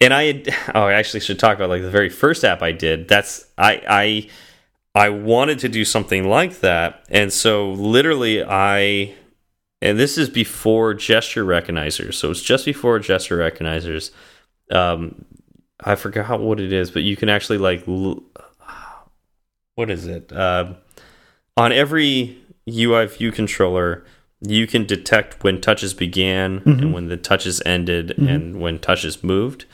and i had, oh i actually should talk about like the very first app i did that's i i i wanted to do something like that and so literally i and this is before gesture recognizers. So it's just before gesture recognizers. Um, I forgot what it is, but you can actually like, what is it? Uh, on every UI view controller, you can detect when touches began mm -hmm. and mm-hmm. when the touches ended mm -hmm. and when touches moved.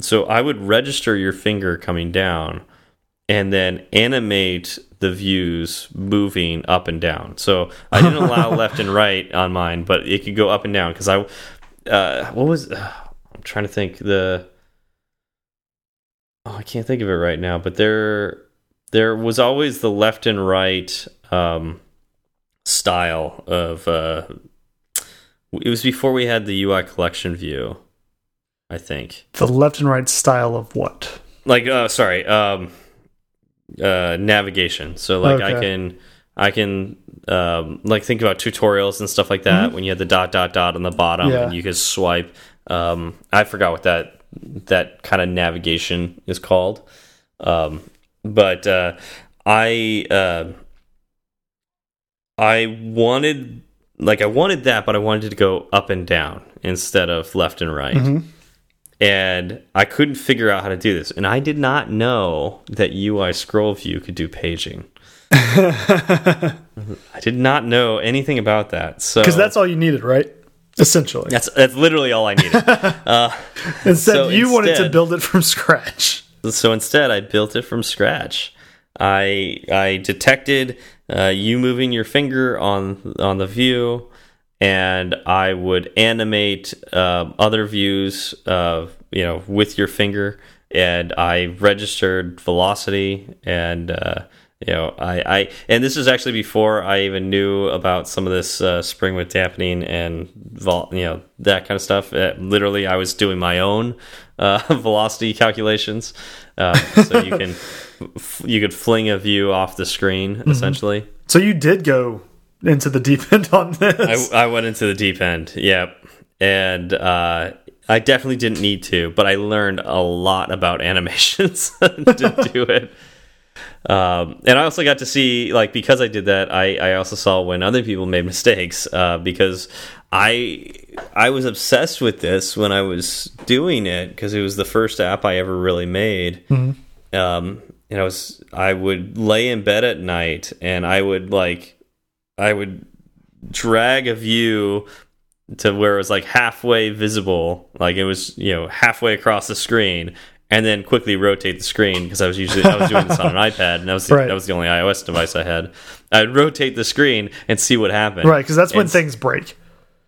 So I would register your finger coming down and then animate the views moving up and down. So I didn't allow left and right on mine, but it could go up and down because I, uh, what was, uh, I'm trying to think the, oh, I can't think of it right now, but there, there was always the left and right um, style of, uh, it was before we had the UI collection view, I think.
The left and right style of what?
Like, uh, sorry, um, uh, navigation. So like okay. I can I can um, like think about tutorials and stuff like that mm -hmm. when you had the dot dot dot on the bottom yeah. and you could swipe. Um, I forgot what that that kind of navigation is called, um, but uh, I uh, I wanted like I wanted that, but I wanted to go up and down instead of left and right. Mm -hmm and I couldn't figure out how to do this. And I did not know that UI scroll view could do paging. I did not know anything about that. So
because that's all you needed, right? Essentially,
that's that's literally all I needed. Uh,
instead, so you instead, wanted to build it from scratch.
So instead, I built it from scratch. I I detected uh, you moving your finger on on the view and I would animate uh, other views, uh, you know, with your finger, and I registered velocity, and uh, you know, I, I, and this is actually before I even knew about some of this uh, spring with dampening and vol you know that kind of stuff. Uh, literally, I was doing my own uh, velocity calculations, so you can you could fling a view off the screen mm -hmm. essentially.
So you did go into the deep end on this.
I, I went into the deep end. Yep. And uh, I definitely didn't need to, but I learned a lot about animations to do it. Um, and I also got to see, like, because I did that, I, I also saw when other people made mistakes uh, because I I was obsessed with this when I was doing it because it was the first app I ever really made. Mm -hmm. um, and I was I would lay in bed at night and I would like I would drag a view to where it was like halfway visible, like it was you know halfway across the screen, and then quickly rotate the screen because I was usually I was doing this on an iPad, and that was the, right. that was the only iOS device I had. I'd rotate the screen and see what happened.
Right, because that's when things break.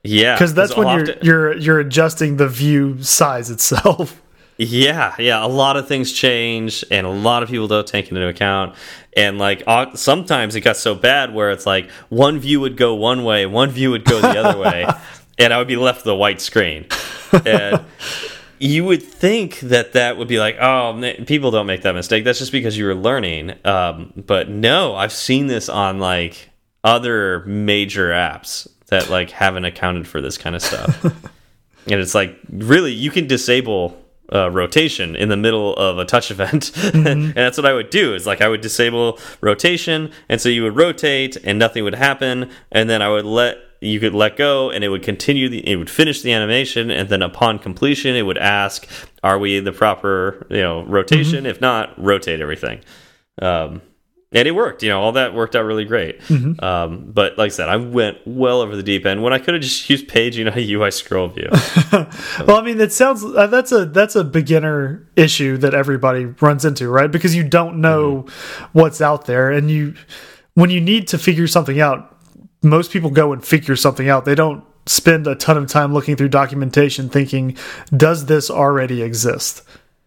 Yeah,
because that's when you're you're you're adjusting the view size itself.
Yeah, yeah, a lot of things change, and a lot of people don't take it into account. And like sometimes it got so bad where it's like one view would go one way, one view would go the other way, and I would be left with a white screen. And you would think that that would be like, oh, people don't make that mistake. That's just because you were learning. Um, but no, I've seen this on like other major apps that like haven't accounted for this kind of stuff. and it's like really you can disable uh, rotation in the middle of a touch event, mm -hmm. and that's what I would do. Is like I would disable rotation, and so you would rotate, and nothing would happen, and then I would let you could let go, and it would continue. The, it would finish the animation, and then upon completion, it would ask, "Are we in the proper you know rotation? Mm -hmm. If not, rotate everything." Um, and it worked. You know, all that worked out really great. Mm -hmm. um, but like I said, I went well over the deep end when I could have just used page, you know, UI scroll view.
well, I mean, that sounds uh, that's a that's a beginner issue that everybody runs into, right? Because you don't know mm -hmm. what's out there, and you when you need to figure something out, most people go and figure something out. They don't spend a ton of time looking through documentation thinking, does this already exist?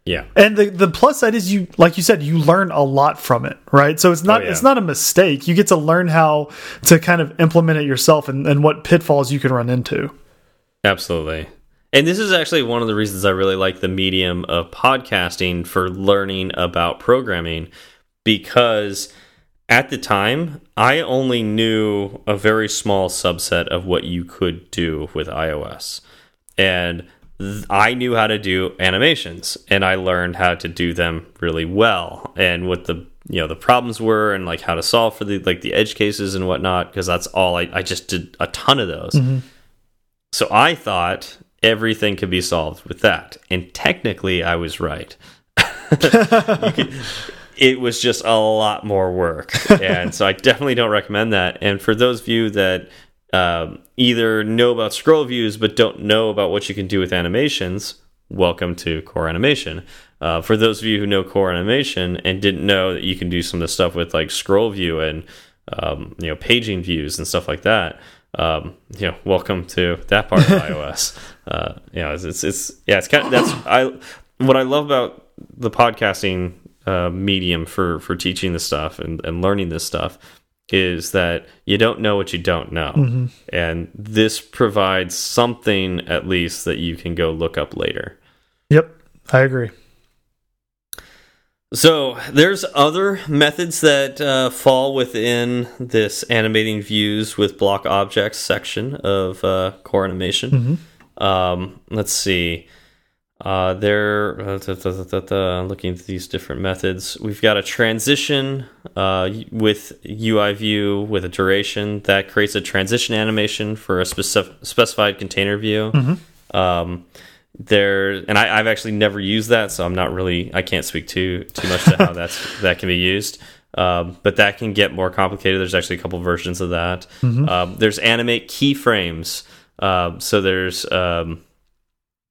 Yeah.
And the the plus side is you like you said you learn a lot from it, right? So it's not oh, yeah. it's not a mistake. You get to learn how to kind of implement it yourself and, and what pitfalls you can run into.
Absolutely. And this is actually one of the reasons I really like the medium of podcasting for learning about programming because at the time I only knew a very small subset of what you could do with iOS. And I knew how to do animations and I learned how to do them really well. And what the you know the problems were and like how to solve for the like the edge cases and whatnot because that's all I, I just did a ton of those
Mm-hmm.
so i thought everything could be solved with that and technically i was right could- it was just a lot more work. And so i definitely don't recommend that. And for those of you that um, either know about scroll views but don't know about what you can do with animations welcome to core animation. Uh, for those of you who know core animation and didn't know that you can do some of the stuff with like scroll view and um, you know paging views and stuff like that um, you know welcome to that part of ios. Uh, you know it's, it's it's yeah it's kind of that's i what i love about the podcasting uh, medium for for teaching this stuff and, and learning this stuff is that you don't know what you don't know and this provides something at least that you can go look up later
Yep, I agree.
so there's other methods that uh, fall within this animating views with block objects section of uh, core animation. Um, let's see. Uh, there, uh, da, da, da, looking at these different methods, we've got a transition uh, with UI view with a duration that creates a transition animation for a specific specified container view. Um, there, and I, I've actually never used that, so I'm not really, I can't speak too too much to how that's that can be used. Um, but that can get more complicated. There's actually a couple versions of that. Um, there's animate keyframes. Um, so there's um,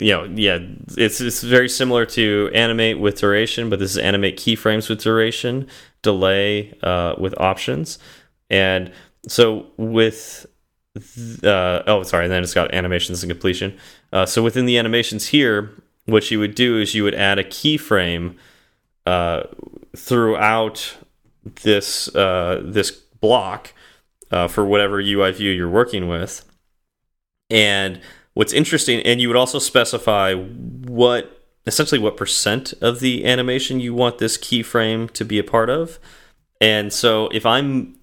you know, yeah, it's it's very similar to animate with duration, but this is animate keyframes with duration, delay uh, with options, and so with uh, oh sorry, then it's got animations and completion. Uh, so within the animations here, what you would do is you would add a keyframe uh, throughout this uh, this block uh, for whatever UI view you're working with, and what's interesting, and you would also specify what essentially what percent of the animation you want this keyframe to be a part of. And so if I'm,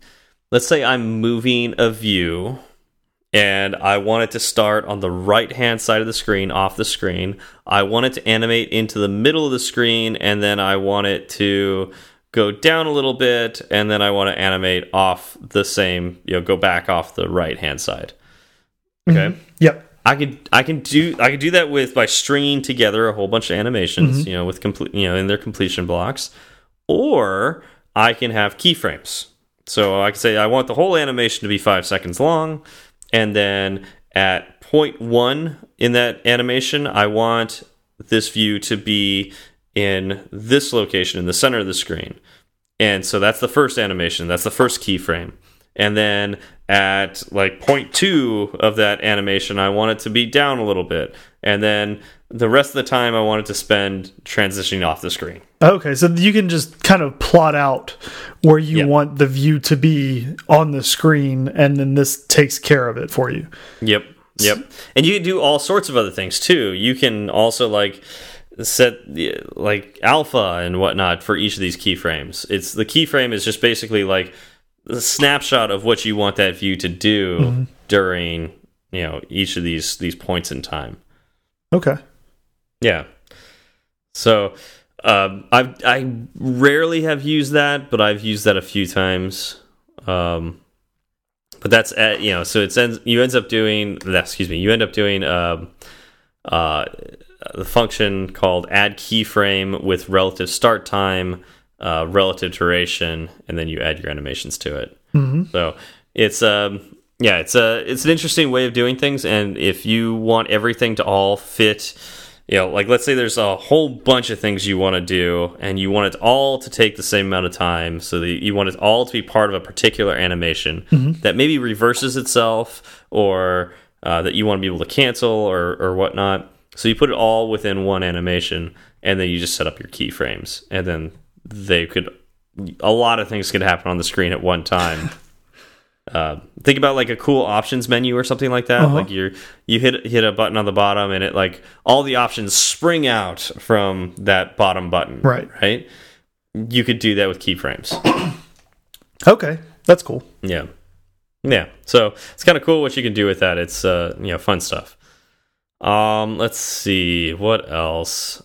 let's say I'm moving a view and I want it to start on the right hand side of the screen, off the screen. I want it to animate into the middle of the screen, and then I want it to go down a little bit, and then I want to animate off the same, you know, go back off the right hand side. Okay. Mm-hmm.
Yep.
I could I can do I could do that with by stringing together a whole bunch of animations, mm-hmm. you know, with complete you know in their completion blocks, or I can have keyframes. So I can say I want the whole animation to be five seconds long, and then at point one in that animation, I want this view to be in this location in the center of the screen. And so that's the first animation. That's the first keyframe. And then at like point two of that animation, I want it to be down a little bit. And then the rest of the time, I want it to spend transitioning off the screen.
Okay, so you can just kind of plot out where you
Yep.
want the view to be on the screen, and then this takes care of it for you.
Yep. Yep. And you can do all sorts of other things too. You can also like set the- like alpha and whatnot for each of these keyframes. It's the keyframe is just basically like the snapshot of what you want that view to do during you know each of these these points in time.
Okay.
Yeah. So um, I I rarely have used that, but I've used that a few times. Um, but that's at, you know, so it's ends you ends up doing excuse me, you end up doing um, uh, the function called add keyframe with relative start time, uh, relative duration, and then you add your animations to it. So it's um yeah, it's a it's an interesting way of doing things, and if you want everything to all fit, you know, like let's say there's a whole bunch of things you want to do, and you want it all to take the same amount of time, so that you want it all to be part of a particular animation that maybe reverses itself, or uh, that you want to be able to cancel or or whatnot. So you put it all within one animation, and then you just set up your keyframes, and then they could a lot of things could happen on the screen at one time. uh, think about like a cool options menu or something like that.
Uh-huh.
Like you're you hit hit a button on the bottom and it like all the options spring out from that bottom button.
Right.
Right. You could do that with keyframes.
Okay, that's cool.
Yeah. Yeah. So it's kind of cool what you can do with that. It's uh you know fun stuff. Um let's see what else.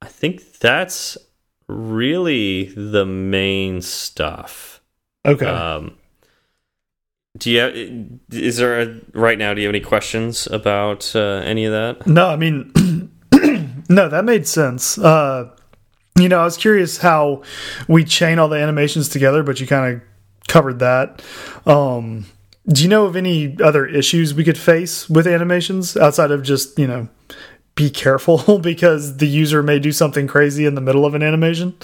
I think that's really the main stuff.
Okay.
Um, do you have, is there a, right now? Do you have any questions about uh, any of that?
no, I mean, no, that made sense. Uh, you know, I was curious how we chain all the animations together, but you kind of covered that. Um, do you know of any other issues we could face with animations outside of just, you know, be careful because the user may do something crazy in the middle of an animation?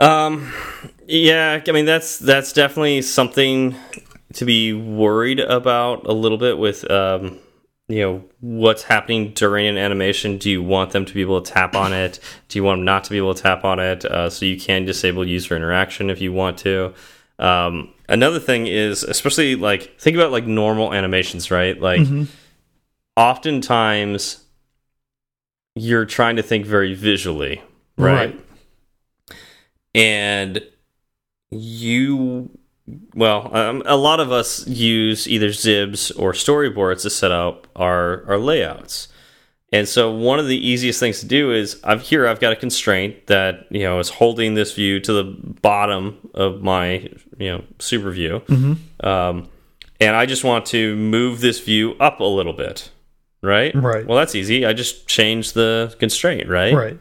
Um, yeah, I mean that's that's definitely something to be worried about a little bit with um, you know what's happening during an animation. Do you want them to be able to tap on it? Do you want them not to be able to tap on it? Uh, so you can disable user interaction if you want to. Um, another thing is, especially like think about like normal animations, right? Like,
mm -hmm.
Oftentimes you're trying to think very visually, right? right. And you, well, um, a lot of us use either XIBs or storyboards to set up our our layouts. And so one of the easiest things to do is I've here I've got a constraint that you know is holding this view to the bottom of my you know super view,
mm -hmm.
um, and I just want to move this view up a little bit, right?
Right.
Well, that's easy. I just change the constraint, right?
Right.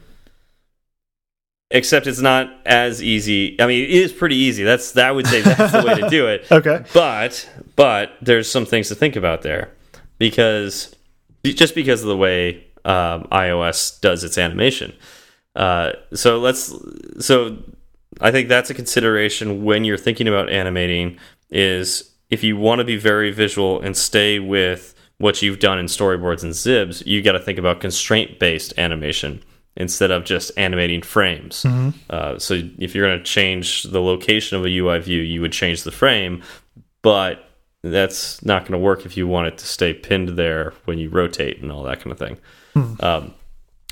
Except it's not as easy. I mean, it is pretty easy. That's that I would say that's the way to do it.
Okay.
But but there's some things to think about there because just because of the way um, iOS does its animation. Uh, so let's so I think that's a consideration when you're thinking about animating is if you want to be very visual and stay with what you've done in storyboards and XIBs, you got to think about constraint based animation instead of just animating frames.
Mm -hmm.
uh, so if you're going to change the location of a UI view, you would change the frame, but that's not going to work if you want it to stay pinned there when you rotate and all that kind of thing.
Hmm.
Um,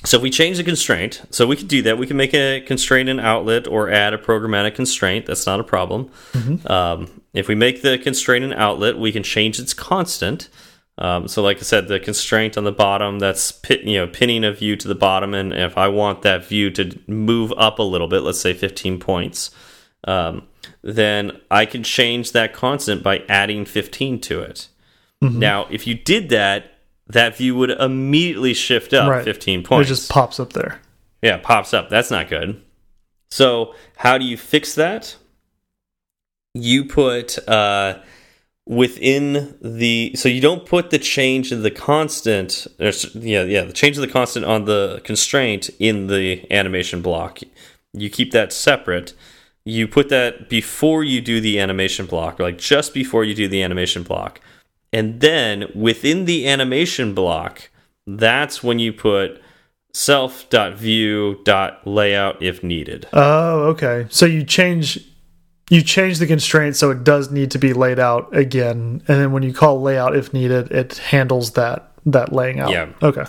so if we change the constraint, so we could do that. We can make a constraint an outlet or add a programmatic constraint. That's not a problem.
Mm -hmm.
um, if we make the constraint an outlet, we can change its constant. Um, so like I said, the constraint on the bottom, that's pit, you know pinning a view to the bottom, and if I want that view to move up a little bit, let's say 15 points, um, then I can change that constant by adding 15 to it.
Mm -hmm.
Now, if you did that, that view would immediately shift up
right.
15 points.
It just pops up there.
Yeah, pops up. That's not good. So, how do you fix that? You put uh, within the so you don't put the change of the constant or, yeah yeah the change of the constant on the constraint in the animation block. You keep that separate you put that before you do the animation block, like just before you do the animation block. And then within the animation block, that's when you put self.view.layout if needed.
Oh, okay. So you change you change the constraint so it does need to be laid out again, and then when you call layout if needed, it handles that that laying out.
Yeah.
Okay.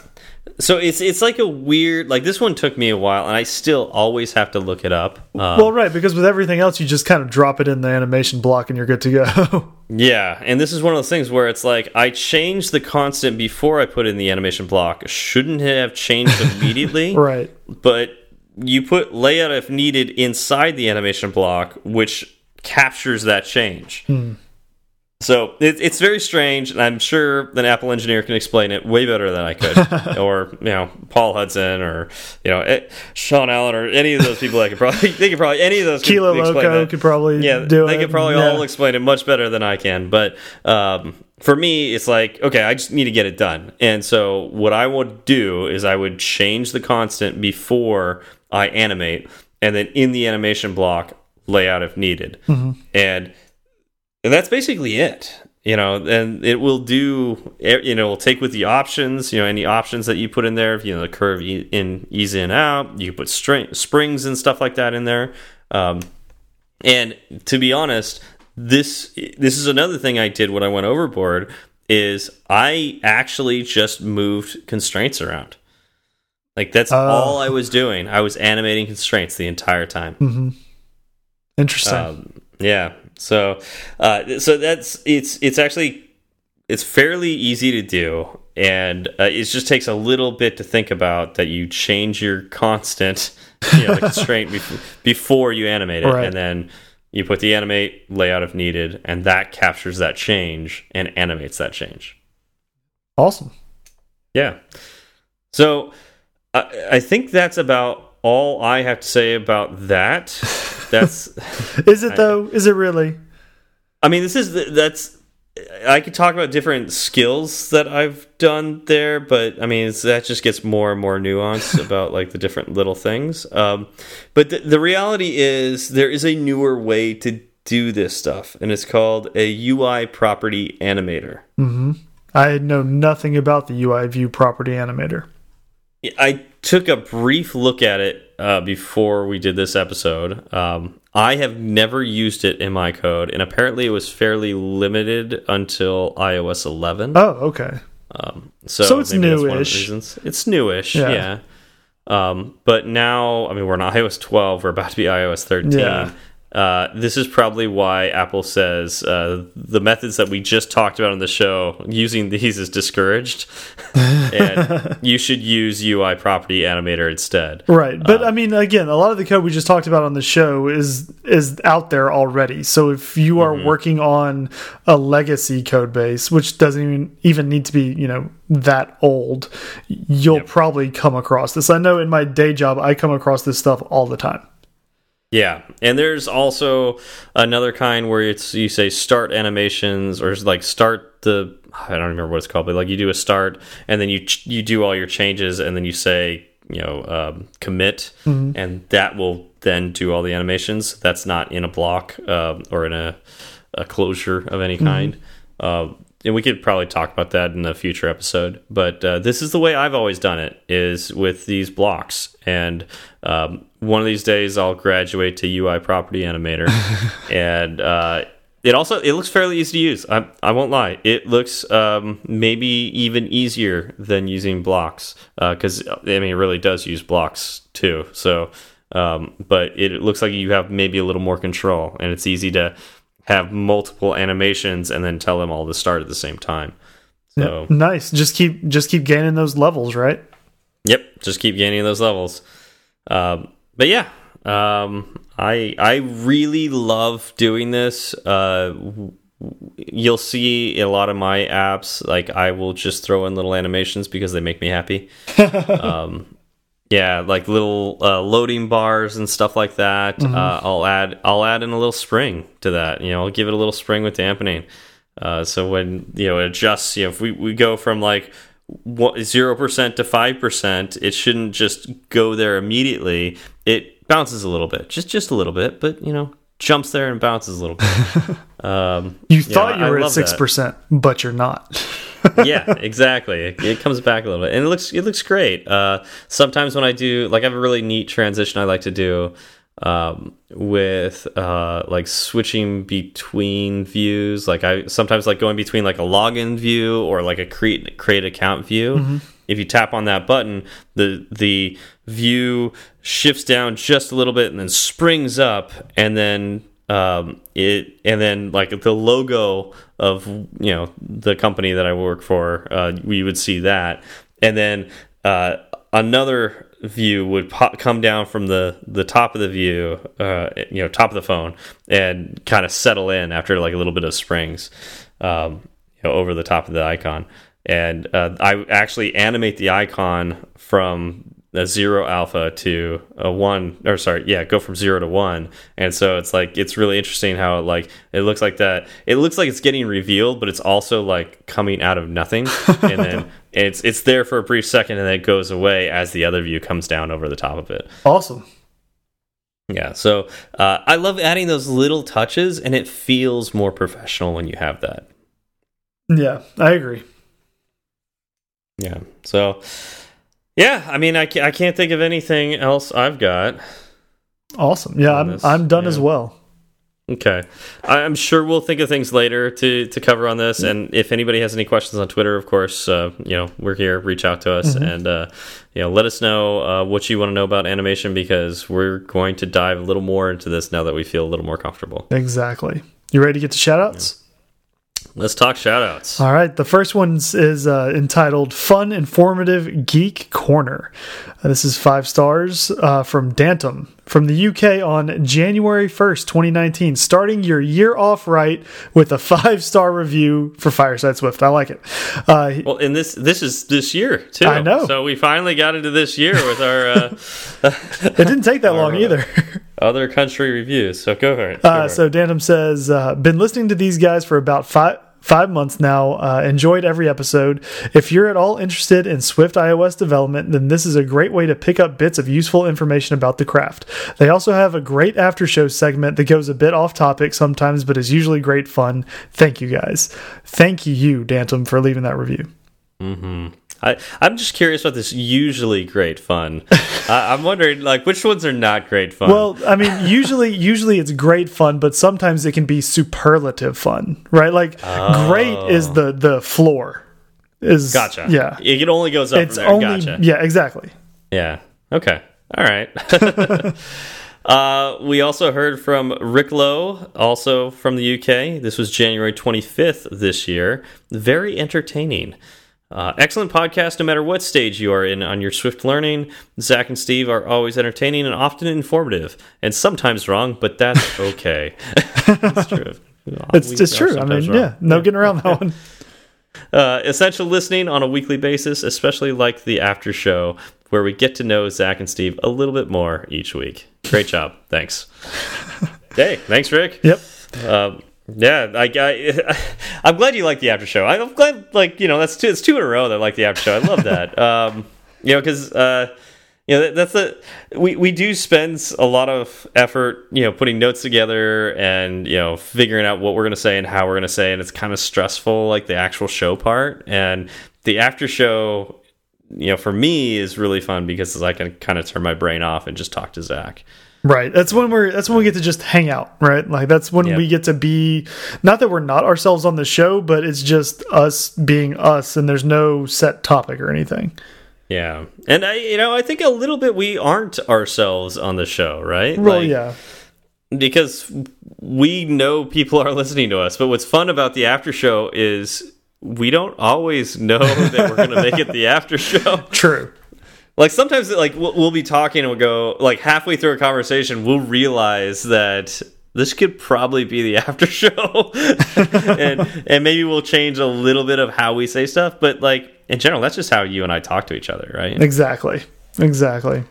So it's it's like a weird like this one took me a while and I still always have to look it up.
Um, well, right, because with everything else you just kind of drop it in the animation block and you're good to go.
yeah, and this is one of those things where it's like I changed the constant before I put in the animation block. Shouldn't have changed immediately.
right.
But you put layout if needed inside the animation block which captures that change.
Hmm.
So it, it's very strange, and I'm sure an Apple engineer can explain it way better than I could, or you know Paul Hudson, or you know it, Sean Allen, or any of those people that could probably they could probably any of those
Kilo Loco could probably
yeah
do
they
it.
could probably
yeah.
all explain it much better than I can. But um, for me, it's like okay, I just need to get it done, and so what I would do is I would change the constant before I animate, and then in the animation block layout if needed,
mm -hmm.
and and that's basically it you know and it will do you know will take with the options you know any options that you put in there you know the curve in ease in out you put string, springs and stuff like that in there. Um, and to be honest this this is another thing i did when i went overboard is i actually just moved constraints around like that's
uh,
all i was doing i was animating constraints the entire time
mm -hmm. interesting
um, yeah so, uh, so that's it's it's actually it's fairly easy to do, and uh, it just takes a little bit to think about that you change your constant you know, the constraint before, before you animate it,
Right.
and then you put the animate layout if needed, and that captures that change and animates that change.
Awesome.
Yeah. So I, I think that's about all I have to say about that. That's.
Is it though? Is it really?
I mean, this is that's. I could talk about different skills that I've done there, but I mean it's, that just gets more and more nuanced about like the different little things. Um, but the, the reality is there is a newer way to do this stuff, and it's called a UI property animator.
I know nothing about the UI view property animator.
I took a brief look at it uh, before we did this episode. Um, I have never used it in my code, and apparently it was fairly limited until iOS 11.
Oh, okay.
Um, so,
So it's
maybe that's one of the
newish.
It's newish,
Yeah.
yeah. Um, but now, I mean, we're on iOS 12. We're about to be iOS 13.
Yeah.
Uh, this is probably why Apple says uh, the methods that we just talked about on the show, using these is discouraged, and you should use UI property animator instead.
Right. But
Uh,
I mean again, a lot of the code we just talked about on the show is is out there already. So if you are
Mm-hmm.
working on a legacy code base, which doesn't even even need to be, you know, that old, you'll probably come across this. I know in my day job I come across this stuff all the time.
Yeah, and there's also another kind where it's you say start animations or like start the I don't remember what it's called, but like you do a start and then you ch- you do all your changes and then you say you know um, commit and that will then do all the animations. That's not in a block um, or in a a closure of any kind. Uh, and we could probably talk about that in a future episode. But uh, this is the way I've always done it: is with these blocks. And um, one of these days, I'll graduate to UI Property Animator, and uh, it also it looks fairly easy to use. I I won't lie; it looks um, maybe even easier than using blocks because I mean it really does use blocks too. So. Um, but it looks like you have maybe a little more control, and it's easy to have multiple animations and then tell them all to start at the same time. So,
Nice. Just keep just keep gaining those levels, right?
yep, just keep gaining those levels. Um, but yeah, um, I I really love doing this. Uh, you'll see a lot of my apps, like I will just throw in little animations because they make me happy. um, yeah, like little uh, loading bars and stuff like that. Uh, I'll add I'll add in a little spring to that. You know, I'll give it a little spring with dampening. Uh, so when you know it adjusts, you know, if we, we go from like zero percent to five percent, it shouldn't just go there immediately. It bounces a little bit, just just a little bit, but you know, jumps there and bounces a little bit. um,
You
yeah,
thought you were at six percent, but you're not.
yeah, exactly. It, it comes back a little bit, and it looks it looks great. Uh, sometimes when I do, like, I have a really neat transition I like to do um, with uh, like switching between views. Like, I sometimes like going between like a login view or like a create create account view. If you tap on that button, the the view shifts down just a little bit and then springs up, and then um it and then like the logo of you know the company that i work for uh we would see that. And then uh another view would pop, come down from the the top of the view uh you know top of the phone and kind of settle in after like a little bit of springs um you know over the top of the icon. And uh, i actually animate the icon from a zero alpha to a one or sorry yeah go from zero to one. And so it's like it's really interesting how it like it looks like that. It looks like it's getting revealed but it's also like coming out of nothing. And then it's it's there for a brief second and then it goes away as the other view comes down over the top of it.
Awesome.
yeah so uh, i love adding those little touches and it feels more professional when you have that.
Yeah, I agree.
yeah so yeah i mean i, ca I can't think of anything else i've got
Awesome. Yeah, I'm
this,
I'm done as well.
Okay, I'm sure we'll think of things later to to cover on this. And if anybody has any questions on Twitter, of course, uh, you know we're here. Reach out to us and uh, you know let us know uh, what you want to know about animation because we're going to dive a little more into this now that we feel a little more comfortable.
Exactly. You ready to get to shout outs?
Let's talk shoutouts.
All right, the first one is uh, entitled "Fun, Informative Geek Corner." Uh, this is five stars uh, from Dantum from the UK on January first, twenty nineteen. Starting your year off right with a five star review for Fireside Swift. I like it. Uh,
well, and this this is this year too.
I know.
So we finally got into this year with our. Uh,
it didn't take that long either.
other country reviews. So go for it.
Go uh, so Dantum says, uh, been listening to these guys for about five five months now. Uh, enjoyed every episode. If you're at all interested in Swift iOS development, then this is a great way to pick up bits of useful information about the craft. They also have a great after show segment that goes a bit off topic sometimes, but is usually great fun. Thank you guys. Thank you, Dantum, for leaving that review.
Mm -hmm. I, I'm just curious about this usually great fun. I, I'm wondering, like, which ones are not great fun?
Well, I mean, usually, usually it's great fun, but sometimes it can be superlative fun, right? Like, oh. great is the the floor. Is
gotcha.
Yeah,
it only goes up. It's only gotcha.
yeah, exactly.
Yeah. Okay. All right. Uh, we also heard from Rick Lowe, also from the UK. This was January 25th this year. Very entertaining. Uh, excellent podcast, no matter what stage you are in on your Swift learning. Zach and Steve are always entertaining and often informative, and sometimes wrong, but that's okay.
it's true. It's, it's true. I mean, wrong. yeah, no getting around that one.
Uh, essential listening on a weekly basis, especially like the after show, where we get to know Zach and Steve a little bit more each week. Great job. Thanks. hey, thanks, Rick.
Yep.
Um, yeah, I, I, I'm glad you like the after show. I'm glad, like you know, that's two, it's two in a row that I like the after show. I love that. um, you know, because uh, you know that's the we we do spend a lot of effort, you know, putting notes together and you know figuring out what we're gonna say and how we're gonna say, and it's kind of stressful, like the actual show part and the after show. You know, for me is really fun because I can kind of turn my brain off and just talk to Zach.
Right. That's when we're that's when we get to just hang out, right? Like that's when yep. we get to be not that we're not ourselves on the show, but it's just us being us and there's no set topic or anything.
Yeah. And I you know, I think a little bit we aren't ourselves on the show, right?
Well, like, yeah.
Because we know people are listening to us, but what's fun about the after show is we don't always know that we're going to make it the after show.
True
like sometimes like we'll, we'll, be talking and we'll go like halfway through a conversation we'll realize that this could probably be the after show and and maybe we'll change a little bit of how we say stuff but like in general that's just how you and i talk to each other right
exactly exactly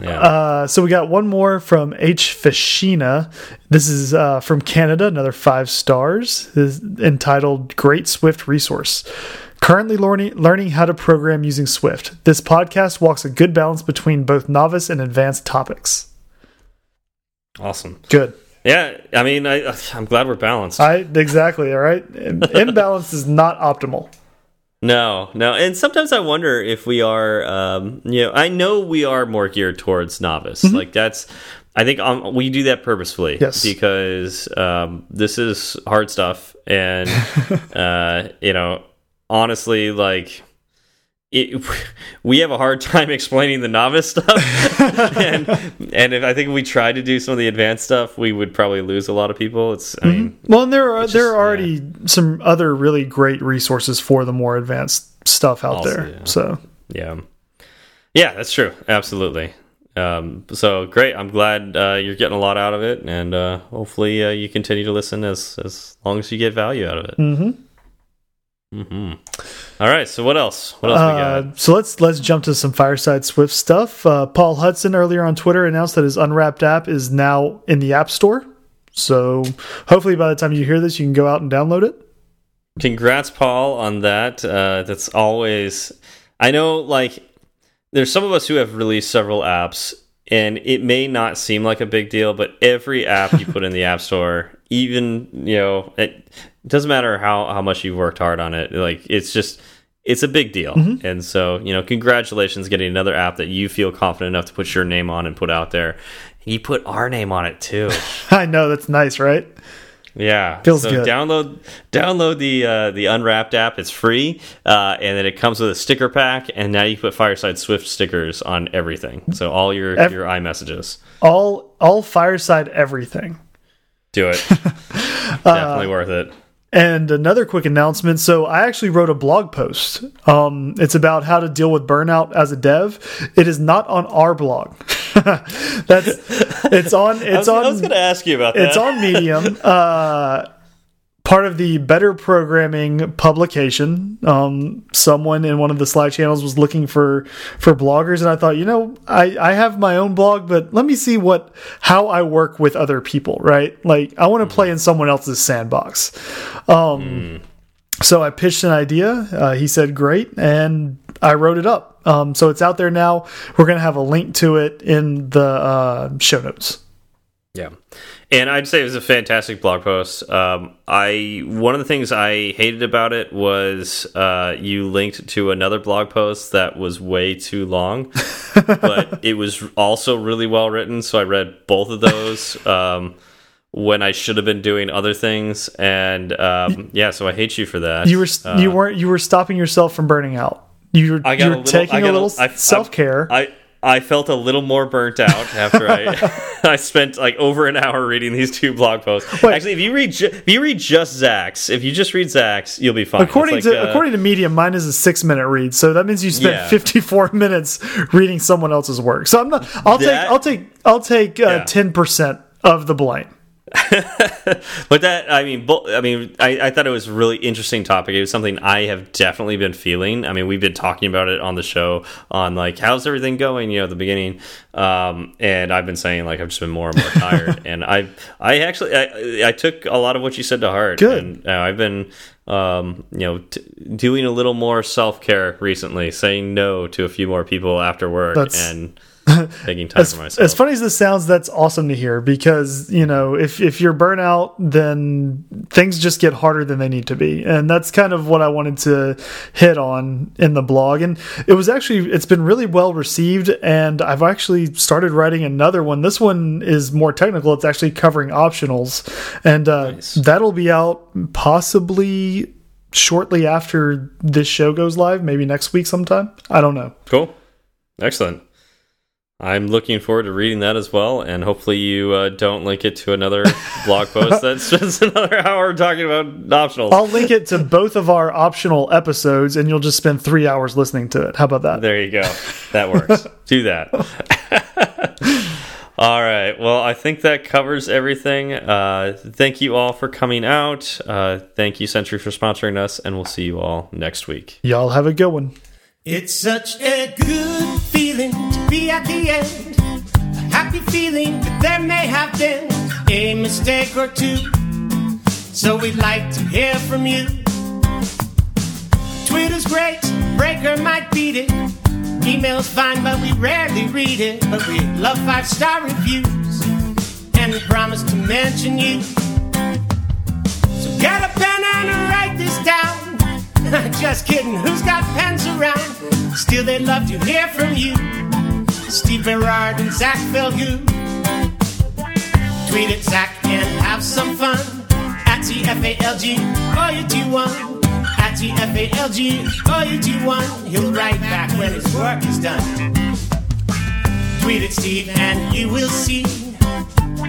yeah. Uh, so we got one more from H. Fashina. This is uh, from Canada, another five stars, is entitled Great Swift Resource. Currently learning, learning how to program using Swift. This podcast walks a good balance between both novice and advanced topics.
Awesome.
Good.
Yeah, I mean, I, I'm glad we're balanced.
I exactly. All right, imbalance is not optimal.
No, no, and sometimes I wonder if we are. Um, you know, I know we are more geared towards novice. Mm -hmm. Like that's. I think um, we do that purposefully.
Yes.
Because um, this is hard stuff, and uh, you know, honestly, like it, we have a hard time explaining the novice stuff, and and if I think if we tried to do some of the advanced stuff, we would probably lose a lot of people. It's I mean,
mm-hmm. well, and there are there are already yeah. some other really great resources for the more advanced stuff out also, there. Yeah. So
yeah, yeah, that's true, absolutely. Um, so great! I'm glad uh, you're getting a lot out of it, and uh, hopefully uh, you continue to listen as as long as you get value out of it.
Mm -hmm.
Mm -hmm. All right. So what else? What else uh, we got?
So let's let's jump to some Fireside Swift stuff. Uh, Paul Hudson earlier on Twitter announced that his Unwrapped app is now in the App Store. So hopefully by the time you hear this, you can go out and download it.
Congrats, Paul, on that. Uh, that's always. I know, like, there's some of us who have released several apps, and it may not seem like a big deal, but every app you put in the App Store, even you know, it, it doesn't matter how how much you've worked hard on it. Like it's just it's a big deal. Mm -hmm. And so, you know, congratulations getting another app that you feel confident enough to put your name on and put out there. You put our name on it too.
I know that's nice, right?
Yeah,
feels so good.
Download download the uh, the Unwrapped app. It's free, uh, and then it comes with a sticker pack. And now you put Fireside Swift stickers on everything. So all your Ev your iMessages,
all all Fireside everything.
Do it. Definitely uh, worth it.
And another quick announcement. So I actually wrote a blog post. Um, it's about how to deal with burnout as a dev. It is not on our blog. That's it's on. It's
I was,
on.
I was going to ask you about that.
It's on Medium. Uh, part of the Better Programming publication. Um, someone in one of the Slack channels was looking for for bloggers, and I thought, you know, I I have my own blog, but let me see what how I work with other people. Right? Like I want to play in someone else's sandbox. Um, mm. So I pitched an idea. Uh, he said, "Great," and I wrote it up. Um, so it's out there now. We're going to have a link to it in the uh, show notes.
Yeah. And I'd say it was a fantastic blog post. Um, I one of the things I hated about it was uh, you linked to another blog post that was way too long, but it was also really well written. So I read both of those um, when I should have been doing other things. And um, yeah, so I hate you for that.
You were uh, you weren't you were stopping yourself from burning out. You were, you were little, taking a little self care.
I, I felt a little more burnt out after I I spent like over an hour reading these two blog posts. Wait. Actually, if you read if you read just Zach's, if you just read Zach's, you'll be fine.
According like, to uh, according to Medium, mine is a six minute read, so that means you spent yeah. fifty four minutes reading someone else's work. So I'm not. I'll that, take. I'll take. I'll take uh, ten yeah. percent of the blame.
but that I mean, I mean, I, I, thought it was a really interesting topic. It was something I have definitely been feeling. I mean, we've been talking about it on the show on like how's everything going, you know, at the beginning. Um, and I've been saying like I've just been more and more tired. and I, I actually, I, I took a lot of what you said to heart.
Good.
And uh, I've been, um, you know, doing a little more self care recently, saying no to a few more people after work, That's... and taking time
as,
for myself.
As funny as this sounds, that's awesome to hear because you know if if you're burnout, then things just get harder than they need to be, and that's kind of what I wanted to hit on in the blog. And it was actually it's been really well received, and I've actually started writing another one. This one is more technical; it's actually covering optionals, and uh, nice. that'll be out possibly shortly after this show goes live, maybe next week sometime. I don't know.
Cool. Excellent. I'm looking forward to reading that as well, and hopefully you uh, don't link it to another blog post that's just another hour talking about optionals.
I'll link it to both of our optional episodes, and you'll just spend three hours listening to it. How about that?
There you go. That works. Do that. all right. Well, I think that covers everything. Uh, thank you all for coming out. Uh, thank you, Sentry, for sponsoring us, and we'll see you all next week.
Y'all have a good one.
It's such a good feeling to be at the end. A happy feeling that there may have been a mistake or two. So we'd like to hear from you. Twitter's great, Breaker might beat it. Email's fine, but we rarely read it. But we love five star reviews, and we promise to mention you. So get a pen and write this down. Just kidding, who's got pens around? Still, they'd love to hear from you. Steve Berard and Zach Falgout. Tweet at Zach and have some fun. At TFALG, all you do one. At TFALG, all you do one. He'll write back when his work is done. Tweet at Steve and you will see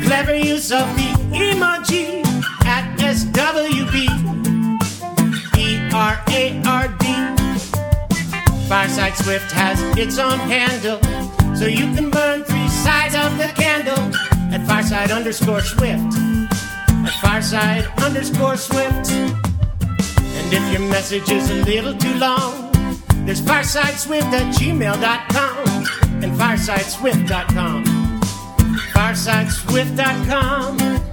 clever use of the emoji at SWB. R A R D. Fireside Swift has its own handle, so you can burn three sides of the candle at Fireside underscore Swift. At Fireside underscore Swift. And if your message is a little too long, there's firesideswift at gmail.com and firesideswift.com. Firesideswift.com.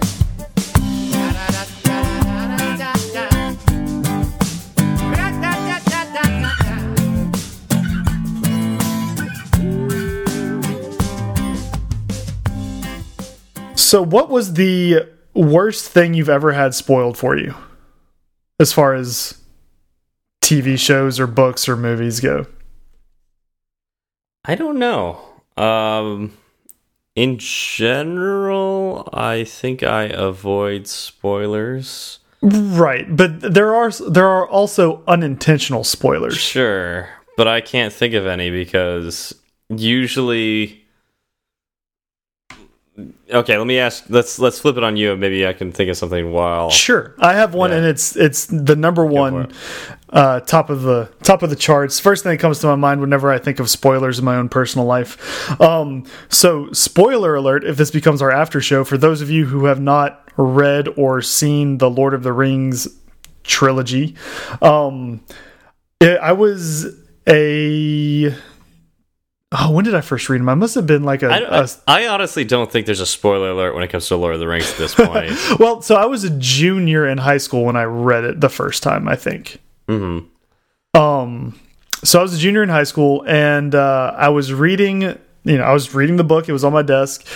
So, what was the worst thing you've ever had spoiled for you, as far as TV shows or books or movies go?
I don't know. Um, in general, I think I avoid spoilers.
Right, but there are there are also unintentional spoilers.
Sure, but I can't think of any because usually okay, let me ask. Let's let's flip it on you. Maybe I can think of something while.
Sure, I have one,
Yeah.
and it's it's the number one uh, top of the top of the charts. First thing that comes to my mind whenever I think of spoilers in my own personal life. Um, so, spoiler alert! If this becomes our after show, for those of you who have not read or seen the Lord of the Rings trilogy, um, it, I was a. Oh, when did I first read them? I must have been like a,
I,
a
I, honestly don't think there's a spoiler alert when it comes to Lord of the Rings at this point.
well, so I was a junior in high school when I read it the first time, I think.
hmm
Um, so I was a junior in high school, and uh, I was reading. You know, I was reading the book. It was on my desk,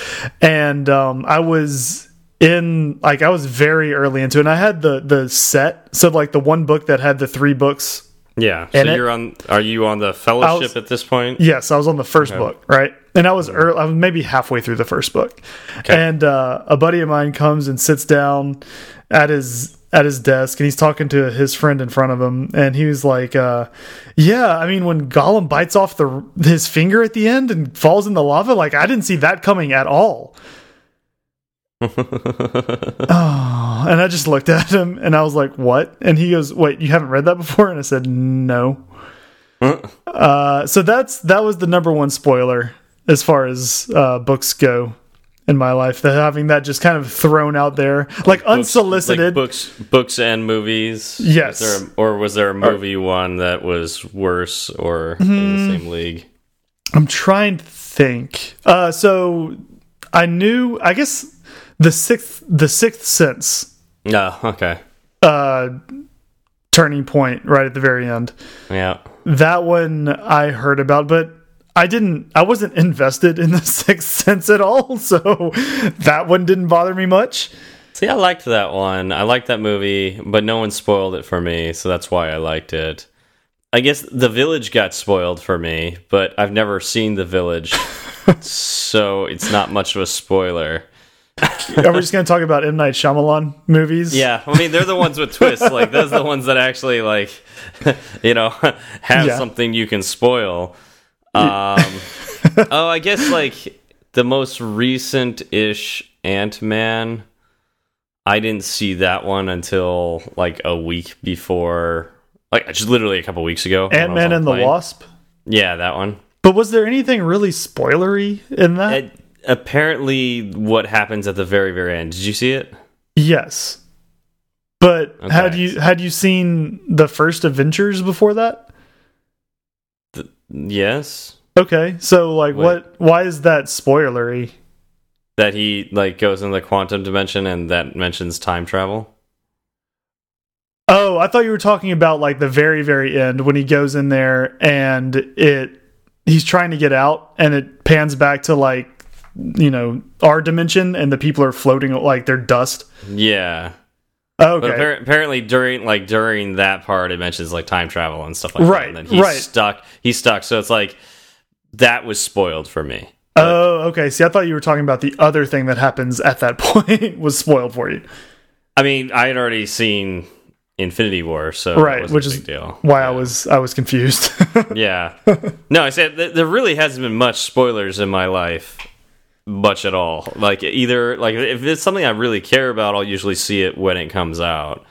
and um, I was in like I was very early into it. And I had the the set, so like the one book that had the three books.
Yeah. So
it-
you're on. Are you on the Fellowship
was-
at this point?
Yes, I was on the first book, right? And I was early, I was maybe halfway through the first book. And uh, a buddy of mine comes and sits down at his at his desk and he's talking to his friend in front of him and he was like uh, yeah i mean when gollum bites off the his finger at the end and falls in the lava like i didn't see that coming at all oh and i just looked at him and i was like what and he goes wait you haven't read that before and i said no uh, so that's that was the number one spoiler as far as uh, books go in my life. That having that just kind of thrown out there, like
Books-
unsolicited.
like books, books and movies.
Yes.
Was there a- or was there a movie one that was worse or in
Mm-hmm.
the same league?
I'm trying to think. Uh, so I knew. I guess the sixth, the sixth sense
No. okay.
uh, turning point right at the very end.
Yeah.
That one I heard about, but I didn't. I wasn't invested in the sixth sense at all, so that one didn't bother me much.
See, I liked that one. I liked that movie, but no one spoiled it for me, so that's why I liked it. I guess The Village got spoiled for me, but I've never seen The Village, so it's not much of a spoiler.
Are we just going to talk about M Night Shyamalan movies?
Yeah, I mean they're the ones with twists. Like those are the ones that actually like, you know, have
Yeah.
something you can spoil. Um, oh, I guess like the most recent-ish Ant Man. I didn't see that one until like a week before, like just literally a couple weeks ago.
Ant Man and the. Wasp.
Yeah, that one.
But was there anything really spoilery in that?
It, apparently, what happens at the very, very end? Did you see it?
yes. But
Okay.
had you had you seen the first Adventures before that?
Yes.
Okay, so like,
Wait.
what? Why is that spoilery?
that he like goes in the quantum dimension and that mentions time travel.
Oh, I thought you were talking about like the very very end when he goes in there and it he's trying to get out and it pans back to like you know our dimension and the people are floating like they're dust.
Yeah.
Oh,
But
okay.
appar- apparently during like during that part it mentions like time travel and stuff like
Right,
that. And then he's
right.
stuck. He's stuck. So it's like that was spoiled for me.
Oh, okay. See, I thought you were talking about the other thing that happens at that point was spoiled for you.
I mean, I had already seen Infinity War, so
Right, which
a
is
big deal.
Why I was I was confused.
Yeah. no, I said th there really hasn't been much spoilers in my life, much at all. Like either like if it's something I really care about, I'll usually see it when it comes out.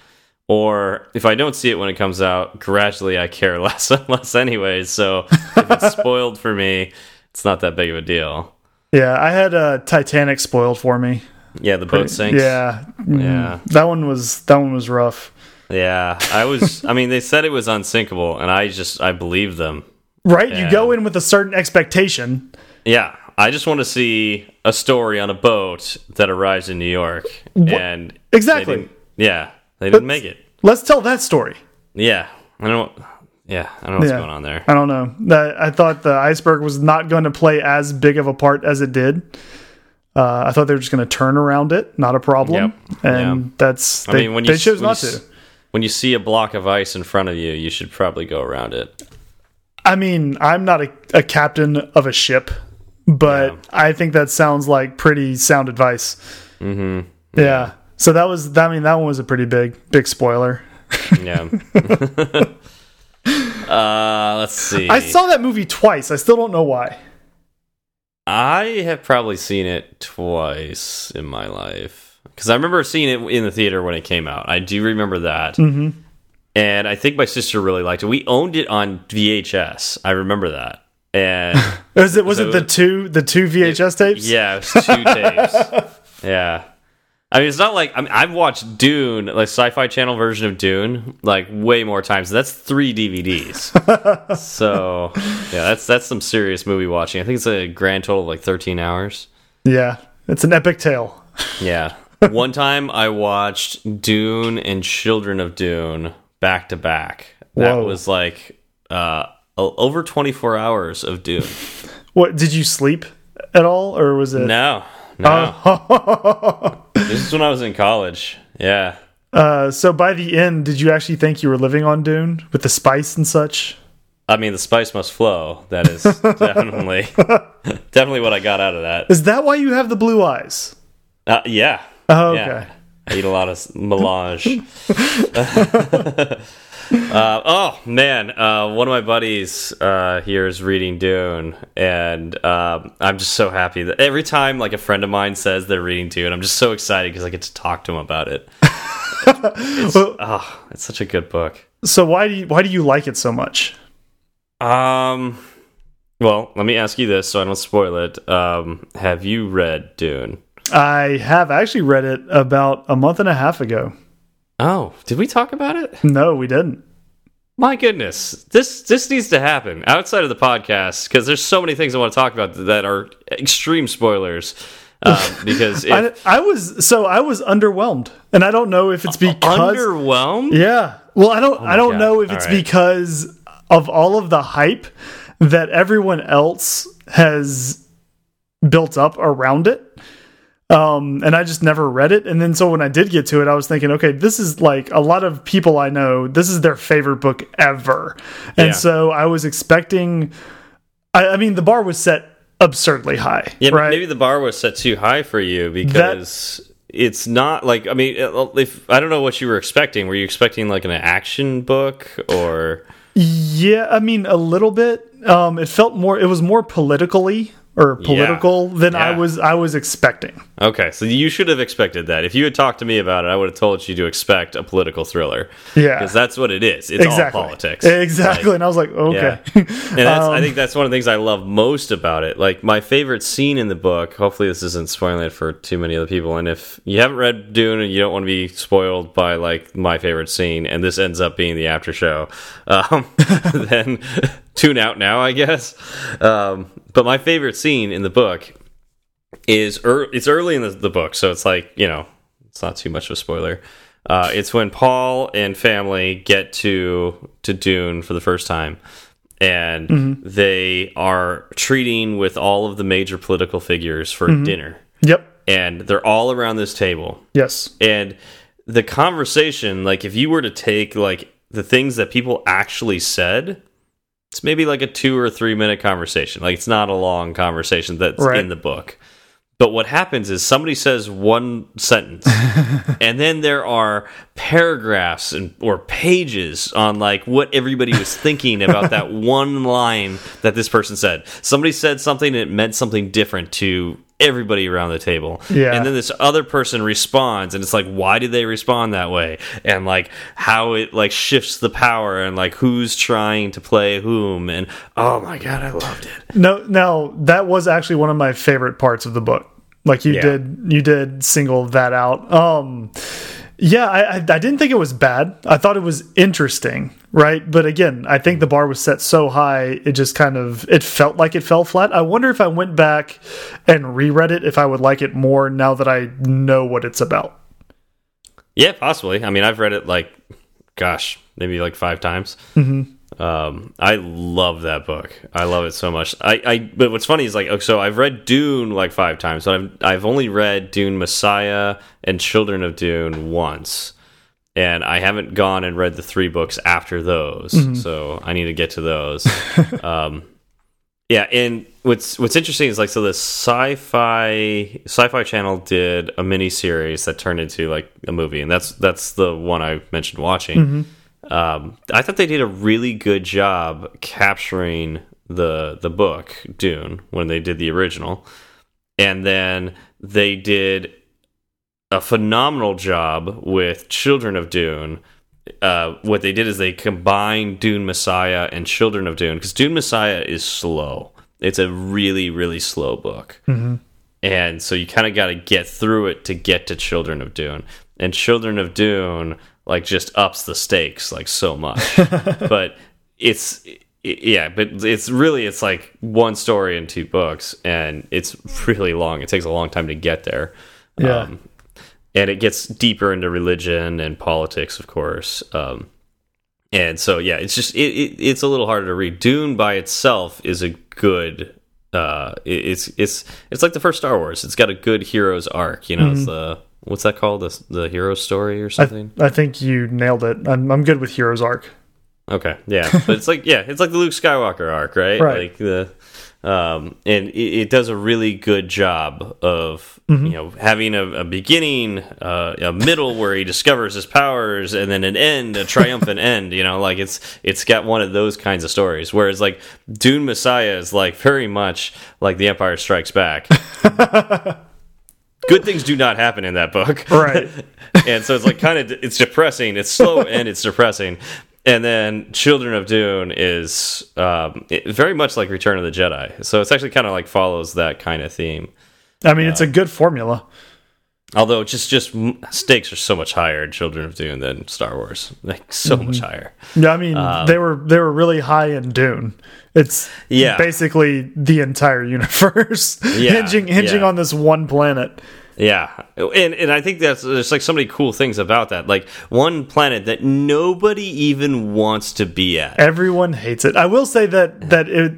Or if I don't see it when it comes out, gradually I care less and less anyways. So if it's spoiled for me, it's not that big of a deal.
yeah, I had uh, Titanic spoiled for me.
Yeah, the boat sinks.
Yeah, Mm,
Yeah.
That one was that one was rough.
Yeah. I was I mean, they said it was unsinkable and I just I believed them.
Right? You go in with a certain expectation.
Yeah, I just want to see a story on a boat that arrives in New York, and
Exactly.
they yeah, they didn't
But-
make it.
Let's tell that story.
Yeah, I don't. Yeah, I don't know what's
Yeah.
going on there.
I don't know. That I thought the iceberg was not going to play as big of a part as it did. Uh, I thought they were just going to turn around it, not a problem.
Yep.
And
Yeah.
that's
I
they,
mean, when you
they chose
when
not
you,
to.
When you see a block of ice in front of you, you should probably go around it.
I mean, I'm not a, a captain of a ship, but
Yeah.
I think that sounds like pretty sound advice.
Mm-hmm.
Yeah. So that was, I mean, that one was a pretty big, big spoiler.
Yeah. uh, let's see.
I saw that movie twice. I still don't know why.
I have probably seen it twice in my life because I remember seeing it in the theater when it came out. I do remember that, mm -hmm. and I think my sister really liked it. We owned it on VHS. I remember that. And
was it was so it the two the two VHS
it,
tapes?
Yeah, it was two tapes. Yeah, I mean, it's not like I mean, I've watched Dune, like Sci-Fi Channel version of Dune, like way more times. That's three DVDs. so yeah, that's that's some serious movie watching. I think it's a grand total of like 13 hours.
Yeah, it's an epic tale.
yeah. One time I watched Dune and Children of Dune back to back. That Whoa. was like uh, over 24 hours of Dune.
What did you sleep at all, or was it?
No, no. Oh. this is when I was in college. Yeah.
Uh, so by the end, did you actually think you were living on Dune with the spice and such?
I mean, the spice must flow. That is definitely, definitely what I got out of that.
Is that why you have the blue eyes?
Uh, yeah.
Oh, okay. Yeah.
I eat a lot of melange. Uh, oh man, uh, one of my buddies uh, here is reading Dune, and um, I'm just so happy that every time like a friend of mine says they're reading Dune, I'm just so excited because I get to talk to him about it. it's, well, oh, it's such a good book.
So why do you why do you like it so much?
Um, well, let me ask you this so I don't spoil it. Um, have you read Dune?
I have actually read it about a month and a half ago.
Oh, did we talk about it?
No, we didn't.
My goodness, this this needs to happen outside of the podcast because there's so many things I want to talk about that are extreme spoilers. Um, because if,
I, I, was so I was underwhelmed, and I don't know if it's because
underwhelmed.
Yeah, well, I don't oh I don't God. know if it's right. because of all of the hype that everyone else has built up around it um, and I just never read it. And then so when I did get to it, I was thinking, okay, this is like a lot of people I know, this is their favorite book ever. And yeah. so I was expecting, I, I, mean, the bar was set absurdly high.
Yeah,
right?
maybe the bar was set too high for you because. That, it's not like I mean, if I don't know what you were expecting. Were you expecting like an action book or?
Yeah, I mean a little bit. Um, it felt more. It was more politically or political yeah. than yeah. I was I was expecting.
Okay, so you should have expected that. If you had talked to me about it, I would have told you to expect a political thriller.
Yeah,
because that's what it is. It's exactly. all politics.
Exactly, like, and I was like, okay.
Yeah. And that's, um, I think that's one of the things I love most about it. Like my favorite scene in the book. Hopefully, this isn't spoiling it for too many other people. And if you haven't read Dune and you don't want to be spoiled by like my favorite scene, and this ends up being the after show, um, then tune out now, I guess. Um, but my favorite scene in the book is er it's early in the, the, book, so it's like you know it's not too much of a spoiler. Uh, it's when Paul and family get to to Dune for the first time, and mm -hmm. they are treating with all of the major political figures for mm -hmm. dinner.
Yep,
and they're all around this table.
Yes,
and the conversation, like if you were to take like the things that people actually said it's maybe like a two or three minute conversation. Like it's not a long conversation that's right. in the book. But what happens is somebody says one sentence, and then there are paragraphs and or pages on like what everybody was thinking about that one line that this person said. Somebody said something and it meant something different to everybody around the table.
Yeah.
And then this other person responds and it's like why did they respond that way? And like how it like shifts the power and like who's trying to play whom and oh my god, I loved it.
No no, that was actually one of my favorite parts of the book. Like you yeah. did you did single that out. Um yeah, I, I didn't think it was bad. I thought it was interesting, right? But again, I think the bar was set so high, it just kind of it felt like it fell flat. I wonder if I went back and reread it, if I would like it more now that I know what it's about.
Yeah, possibly. I mean, I've read it like, gosh, maybe like five times.
Mm -hmm.
Um, I love that book. I love it so much. I, I, but what's funny is like, oh, so I've read Dune like five times, but I've, I've only read Dune Messiah and Children of Dune once, and I haven't gone and read the three books after those. Mm -hmm. So I need to get to those. um, yeah, and what's what's interesting is like, so the sci-fi sci-fi channel did a mini series that turned into like a movie, and that's that's the one I mentioned watching. Mm -hmm um, I thought they did a really good job capturing the the book Dune when they did the original, and then they did a phenomenal job with Children of Dune. Uh, what they did is they combined Dune Messiah and Children of Dune because Dune Messiah is slow. It's a really really slow book, and so you kind of got to get through it to get to Children of Dune. And Children of Dune like just ups the stakes like so much, but it's yeah, but it's really it's like one story in two books, and it's really long. It takes a long time to get there.
Yeah.
Um, and it gets deeper into religion and politics, of course. Um, and so, yeah, it's just it, it, it's a little harder to read. Dune by itself is a good. Uh, it- it's it's it's like the first Star Wars. It's got a good hero's arc. You know, it's the what's that called? The the hero story or something.
I think you nailed it. I'm, I'm good with hero's Arc.
Okay, yeah, but it's like yeah, it's like the Luke Skywalker arc, right?
Right.
Like the um, and it, it does a really good job of
Mm-hmm.
you know having a, a beginning, uh, a middle where he discovers his powers, and then an end, a triumphant end. You know, like it's it's got one of those kinds of stories. Whereas like Dune Messiah is like very much like The Empire Strikes Back. Good things do not happen in that book,
Right.
and so it's like kind of it's depressing. It's slow and it's depressing. And then Children of Dune is um, it, very much like Return of the Jedi. So it's actually kind of like follows that kind of theme.
I mean, it's a good formula.
Although just just stakes are so much higher in Children of Dune than Star Wars, like so much
Mm-hmm.
higher.
Yeah, I mean, they were they were really high in Dune. It's
Yeah.
basically the entire universe
Yeah,
hinging hinging
yeah.
on this one planet.
Yeah, and and I think that's there's like so many cool things about that. Like one planet that nobody even wants to be at.
Everyone hates it. I will say that that it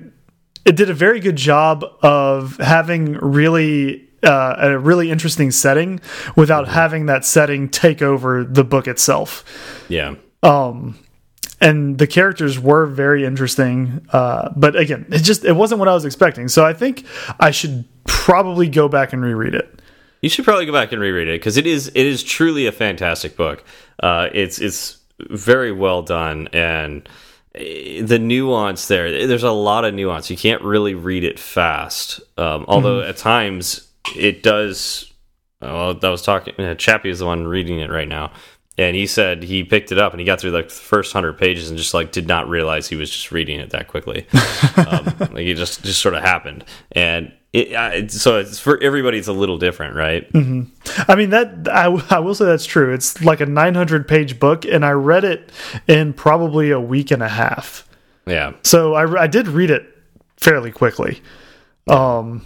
it did a very good job of having really uh, a really interesting setting without
Mm-hmm.
having that setting take over the book itself.
Yeah, Um,
and the characters were very interesting uh, but again it just it wasn't what i was expecting so i think i should probably go back and reread it
You should probably go back and reread it because it is it is truly a fantastic book. Uh, it's it's very well done and eh, the nuance there. There's a lot of nuance. You can't really read it fast. Um, although at times it does. Well, I was talking. Uh, Chappie is the one reading it right now, and he said he picked it up and he got through like the first hundred pages and just like did not realize he was just reading it that quickly. um, like it just just sort of happened, and it, it's- so it's for everybody. It's a little different, right?
i mean that I, I will say that's true it's like a 900 page book and i read it in probably a week and a half
Yeah.
so i, I did read it fairly quickly um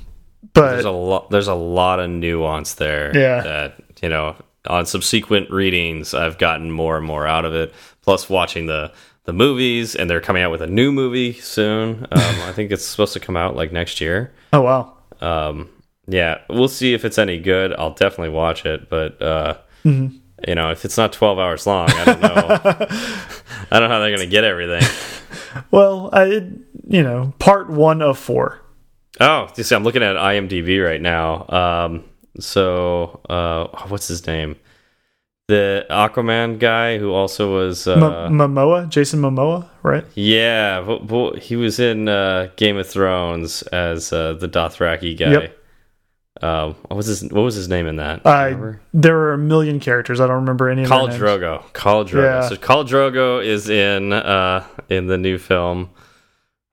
but
There's a lot. There's a lot of nuance there.
Yeah.
That you know, on subsequent readings, I've gotten more and more out of it. Plus, watching the the movies, and they're coming out with a new movie soon. Um, I think it's supposed to come out like next year.
oh wow
Um, yeah, we'll see if it's any good. I'll definitely watch it, but uh,
Mm-hmm.
you know, if it's not 12 hours long, I don't know. I don't know how they're gonna get everything.
well i you know part one of four
Oh, you see, I'm looking at IMDb right now. Um, so uh, what's his name? The Aquaman guy who also was uh,
M momoa jason momoa right
yeah, vo- vo- he was in uh, Game of Thrones as uh, the Dothraki guy.
Yep.
Um, what was his What was his name in that? Remember?
there were a million characters. I don't remember any. of
Khal. Drogo. Khal Drogo.
Yeah.
So Khal Drogo is in uh, in the new film.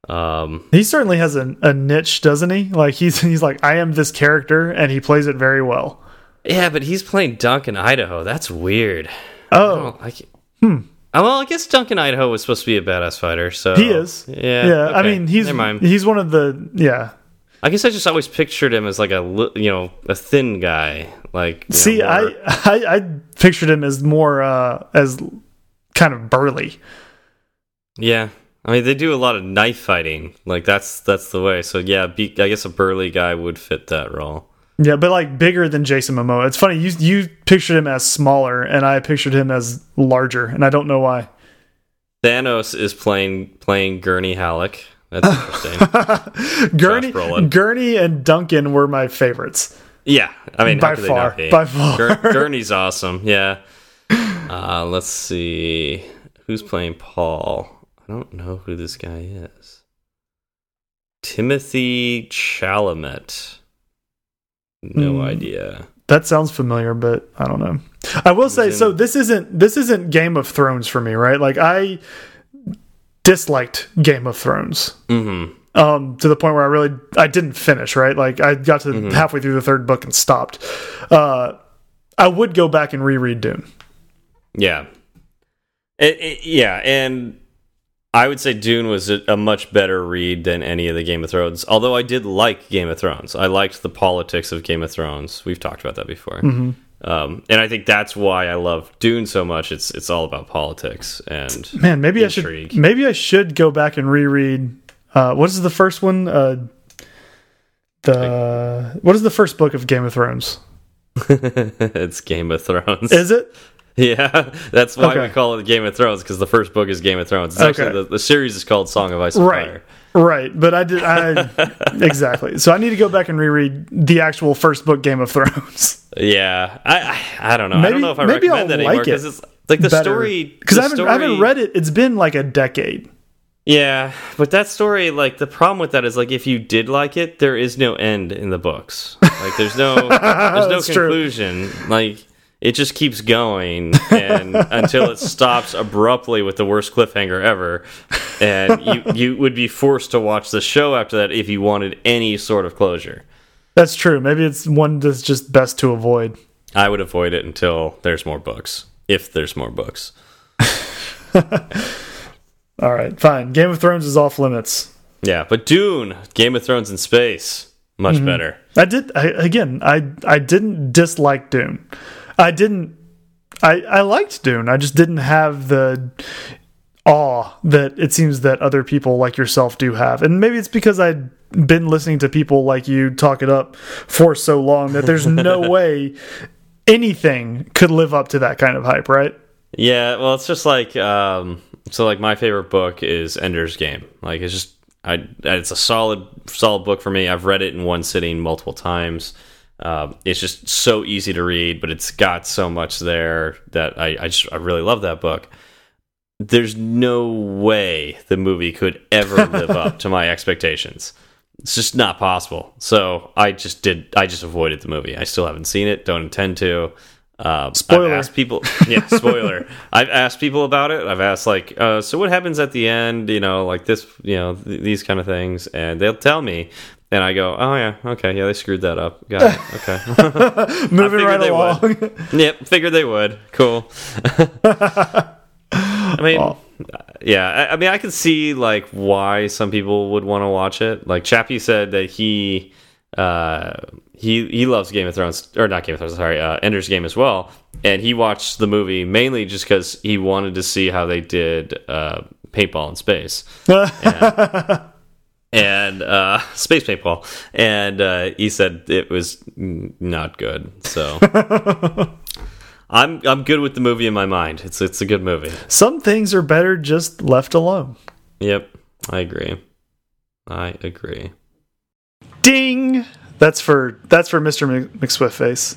Um,
He certainly has a, a niche, doesn't he? Like he's he's like I am this character, and he plays it very well.
Yeah, but he's playing Duncan Idaho. That's weird.
Oh,
I can't- Oh, well, I guess Duncan Idaho was supposed to be a badass fighter, so
he is.
Yeah,
yeah. I mean, he's
Never mind.
he's one of the yeah.
I guess I just always pictured him as like a you know a thin guy. Like
See,
know,
I, I I pictured him as more uh as kind of burly.
yeah. I mean, they do a lot of knife fighting. Like that's that's the way. So yeah, be, I guess a burly guy would fit that role.
Yeah, but like bigger than Jason Momoa. It's funny you you pictured him as smaller, and I pictured him as larger, and I don't know why.
Thanos is playing playing Gurney Halleck. That's interesting.
Gurney. Gurney, and Duncan were my favorites.
yeah, I mean,
By
how could they
far, by far.
Gur- Gurney's awesome. Yeah. Uh, let's see who's playing Paul. I don't know who this guy is. Timothée Chalamet. No
Hmm.
idea.
That sounds familiar, but I don't know. I will say, so this isn't this isn't Game of Thrones for me, right? Like I disliked Game of Thrones
hmm
um, to the point where I really I didn't finish, right? Like I got to
Mm-hmm.
halfway through the third book and stopped. Uh, I would go back and reread Dune.
Yeah. It, it- yeah, and I would say Dune was a, a much better read than any of the Game of Thrones. Although I did like Game of Thrones, I liked the politics of Game of Thrones. We've talked about that before,
Mm-hmm.
um, and I think that's why I love Dune so much. It's it's all about politics and
Man, maybe
Intrigue.
I should maybe I should go back and reread. Uh, what is the first one? Uh, the what is the first book of Game of Thrones?
it's Game of Thrones.
Is it?
yeah, that's why we call it Game of Thrones because the first book is Game of Thrones. It's
Okay.
actually the, the series is called Song of Ice and
Right.
Fire.
Right, but I did I exactly. So I need to go back and reread the actual first book Game of Thrones.
Yeah, I I, I don't know. I
Maybe-
don't know if I
maybe
recommend
I'll
that anymore
like it
because it's like the
Better.
story
because I haven't I haven't read it. It's been like a decade.
Yeah, but that story, like the problem with that is like if you did like it, there is no end in the books. Like there's no there's no
That's true.
conclusion. Like it just keeps going and until it stops abruptly with the worst cliffhanger ever. And you you would be forced to watch the show after that if you wanted any sort of closure.
That's true. Maybe it's one that's just best to avoid.
I would avoid it until there's more books. If there's more books.
All right, fine. Game of Thrones is off limits.
Yeah, but Dune, Game of Thrones in space, much
Mm-hmm.
better.
I did I, again. I I didn't dislike Dune. I didn't. I I liked Dune. I just didn't have the awe that it seems that other people like yourself do have. And maybe it's because I'd been listening to people like you talk it up for so long that there's no way anything could live up to that kind of hype, right?
Yeah, well, it's just like um, so. Like my favorite book is Ender's Game. Like it's just I. It's a solid, solid book for me. I've read it in one sitting multiple times. Um, it's just so easy to read, but it's got so much there that I, I just I really love that book. There's no way the movie could ever live up to my expectations. It's just not possible. So I just did. I just avoided the movie. I still haven't seen it. Don't intend to. Um,
Spoiler.
I've asked people. Yeah, spoiler. I've asked people about it. I've asked like, uh, so what happens at the end? You know, like this. You know, th these kind of things, and they'll tell me. And I go, oh yeah, okay, yeah, they screwed that up. Got it. Okay.
Moving right
they
along.
yep, figured they would. Cool. I mean,
Oh.
yeah, I, I mean, I can see like why some people would want to watch it. Like Chappie said that he uh, he he loves Game of Thrones or not Game of Thrones, sorry, uh, Ender's Game as well, and he watched the movie mainly just because he wanted to see how they did uh, paintball in space and uh, space paintball, and uh, he said it was not good. So. I'm I'm good with the movie in my mind. It's it's a good movie.
Some things are better just left alone.
Yep, I agree. I agree.
Ding. That's for that's for Mr. Mc- McSwift face.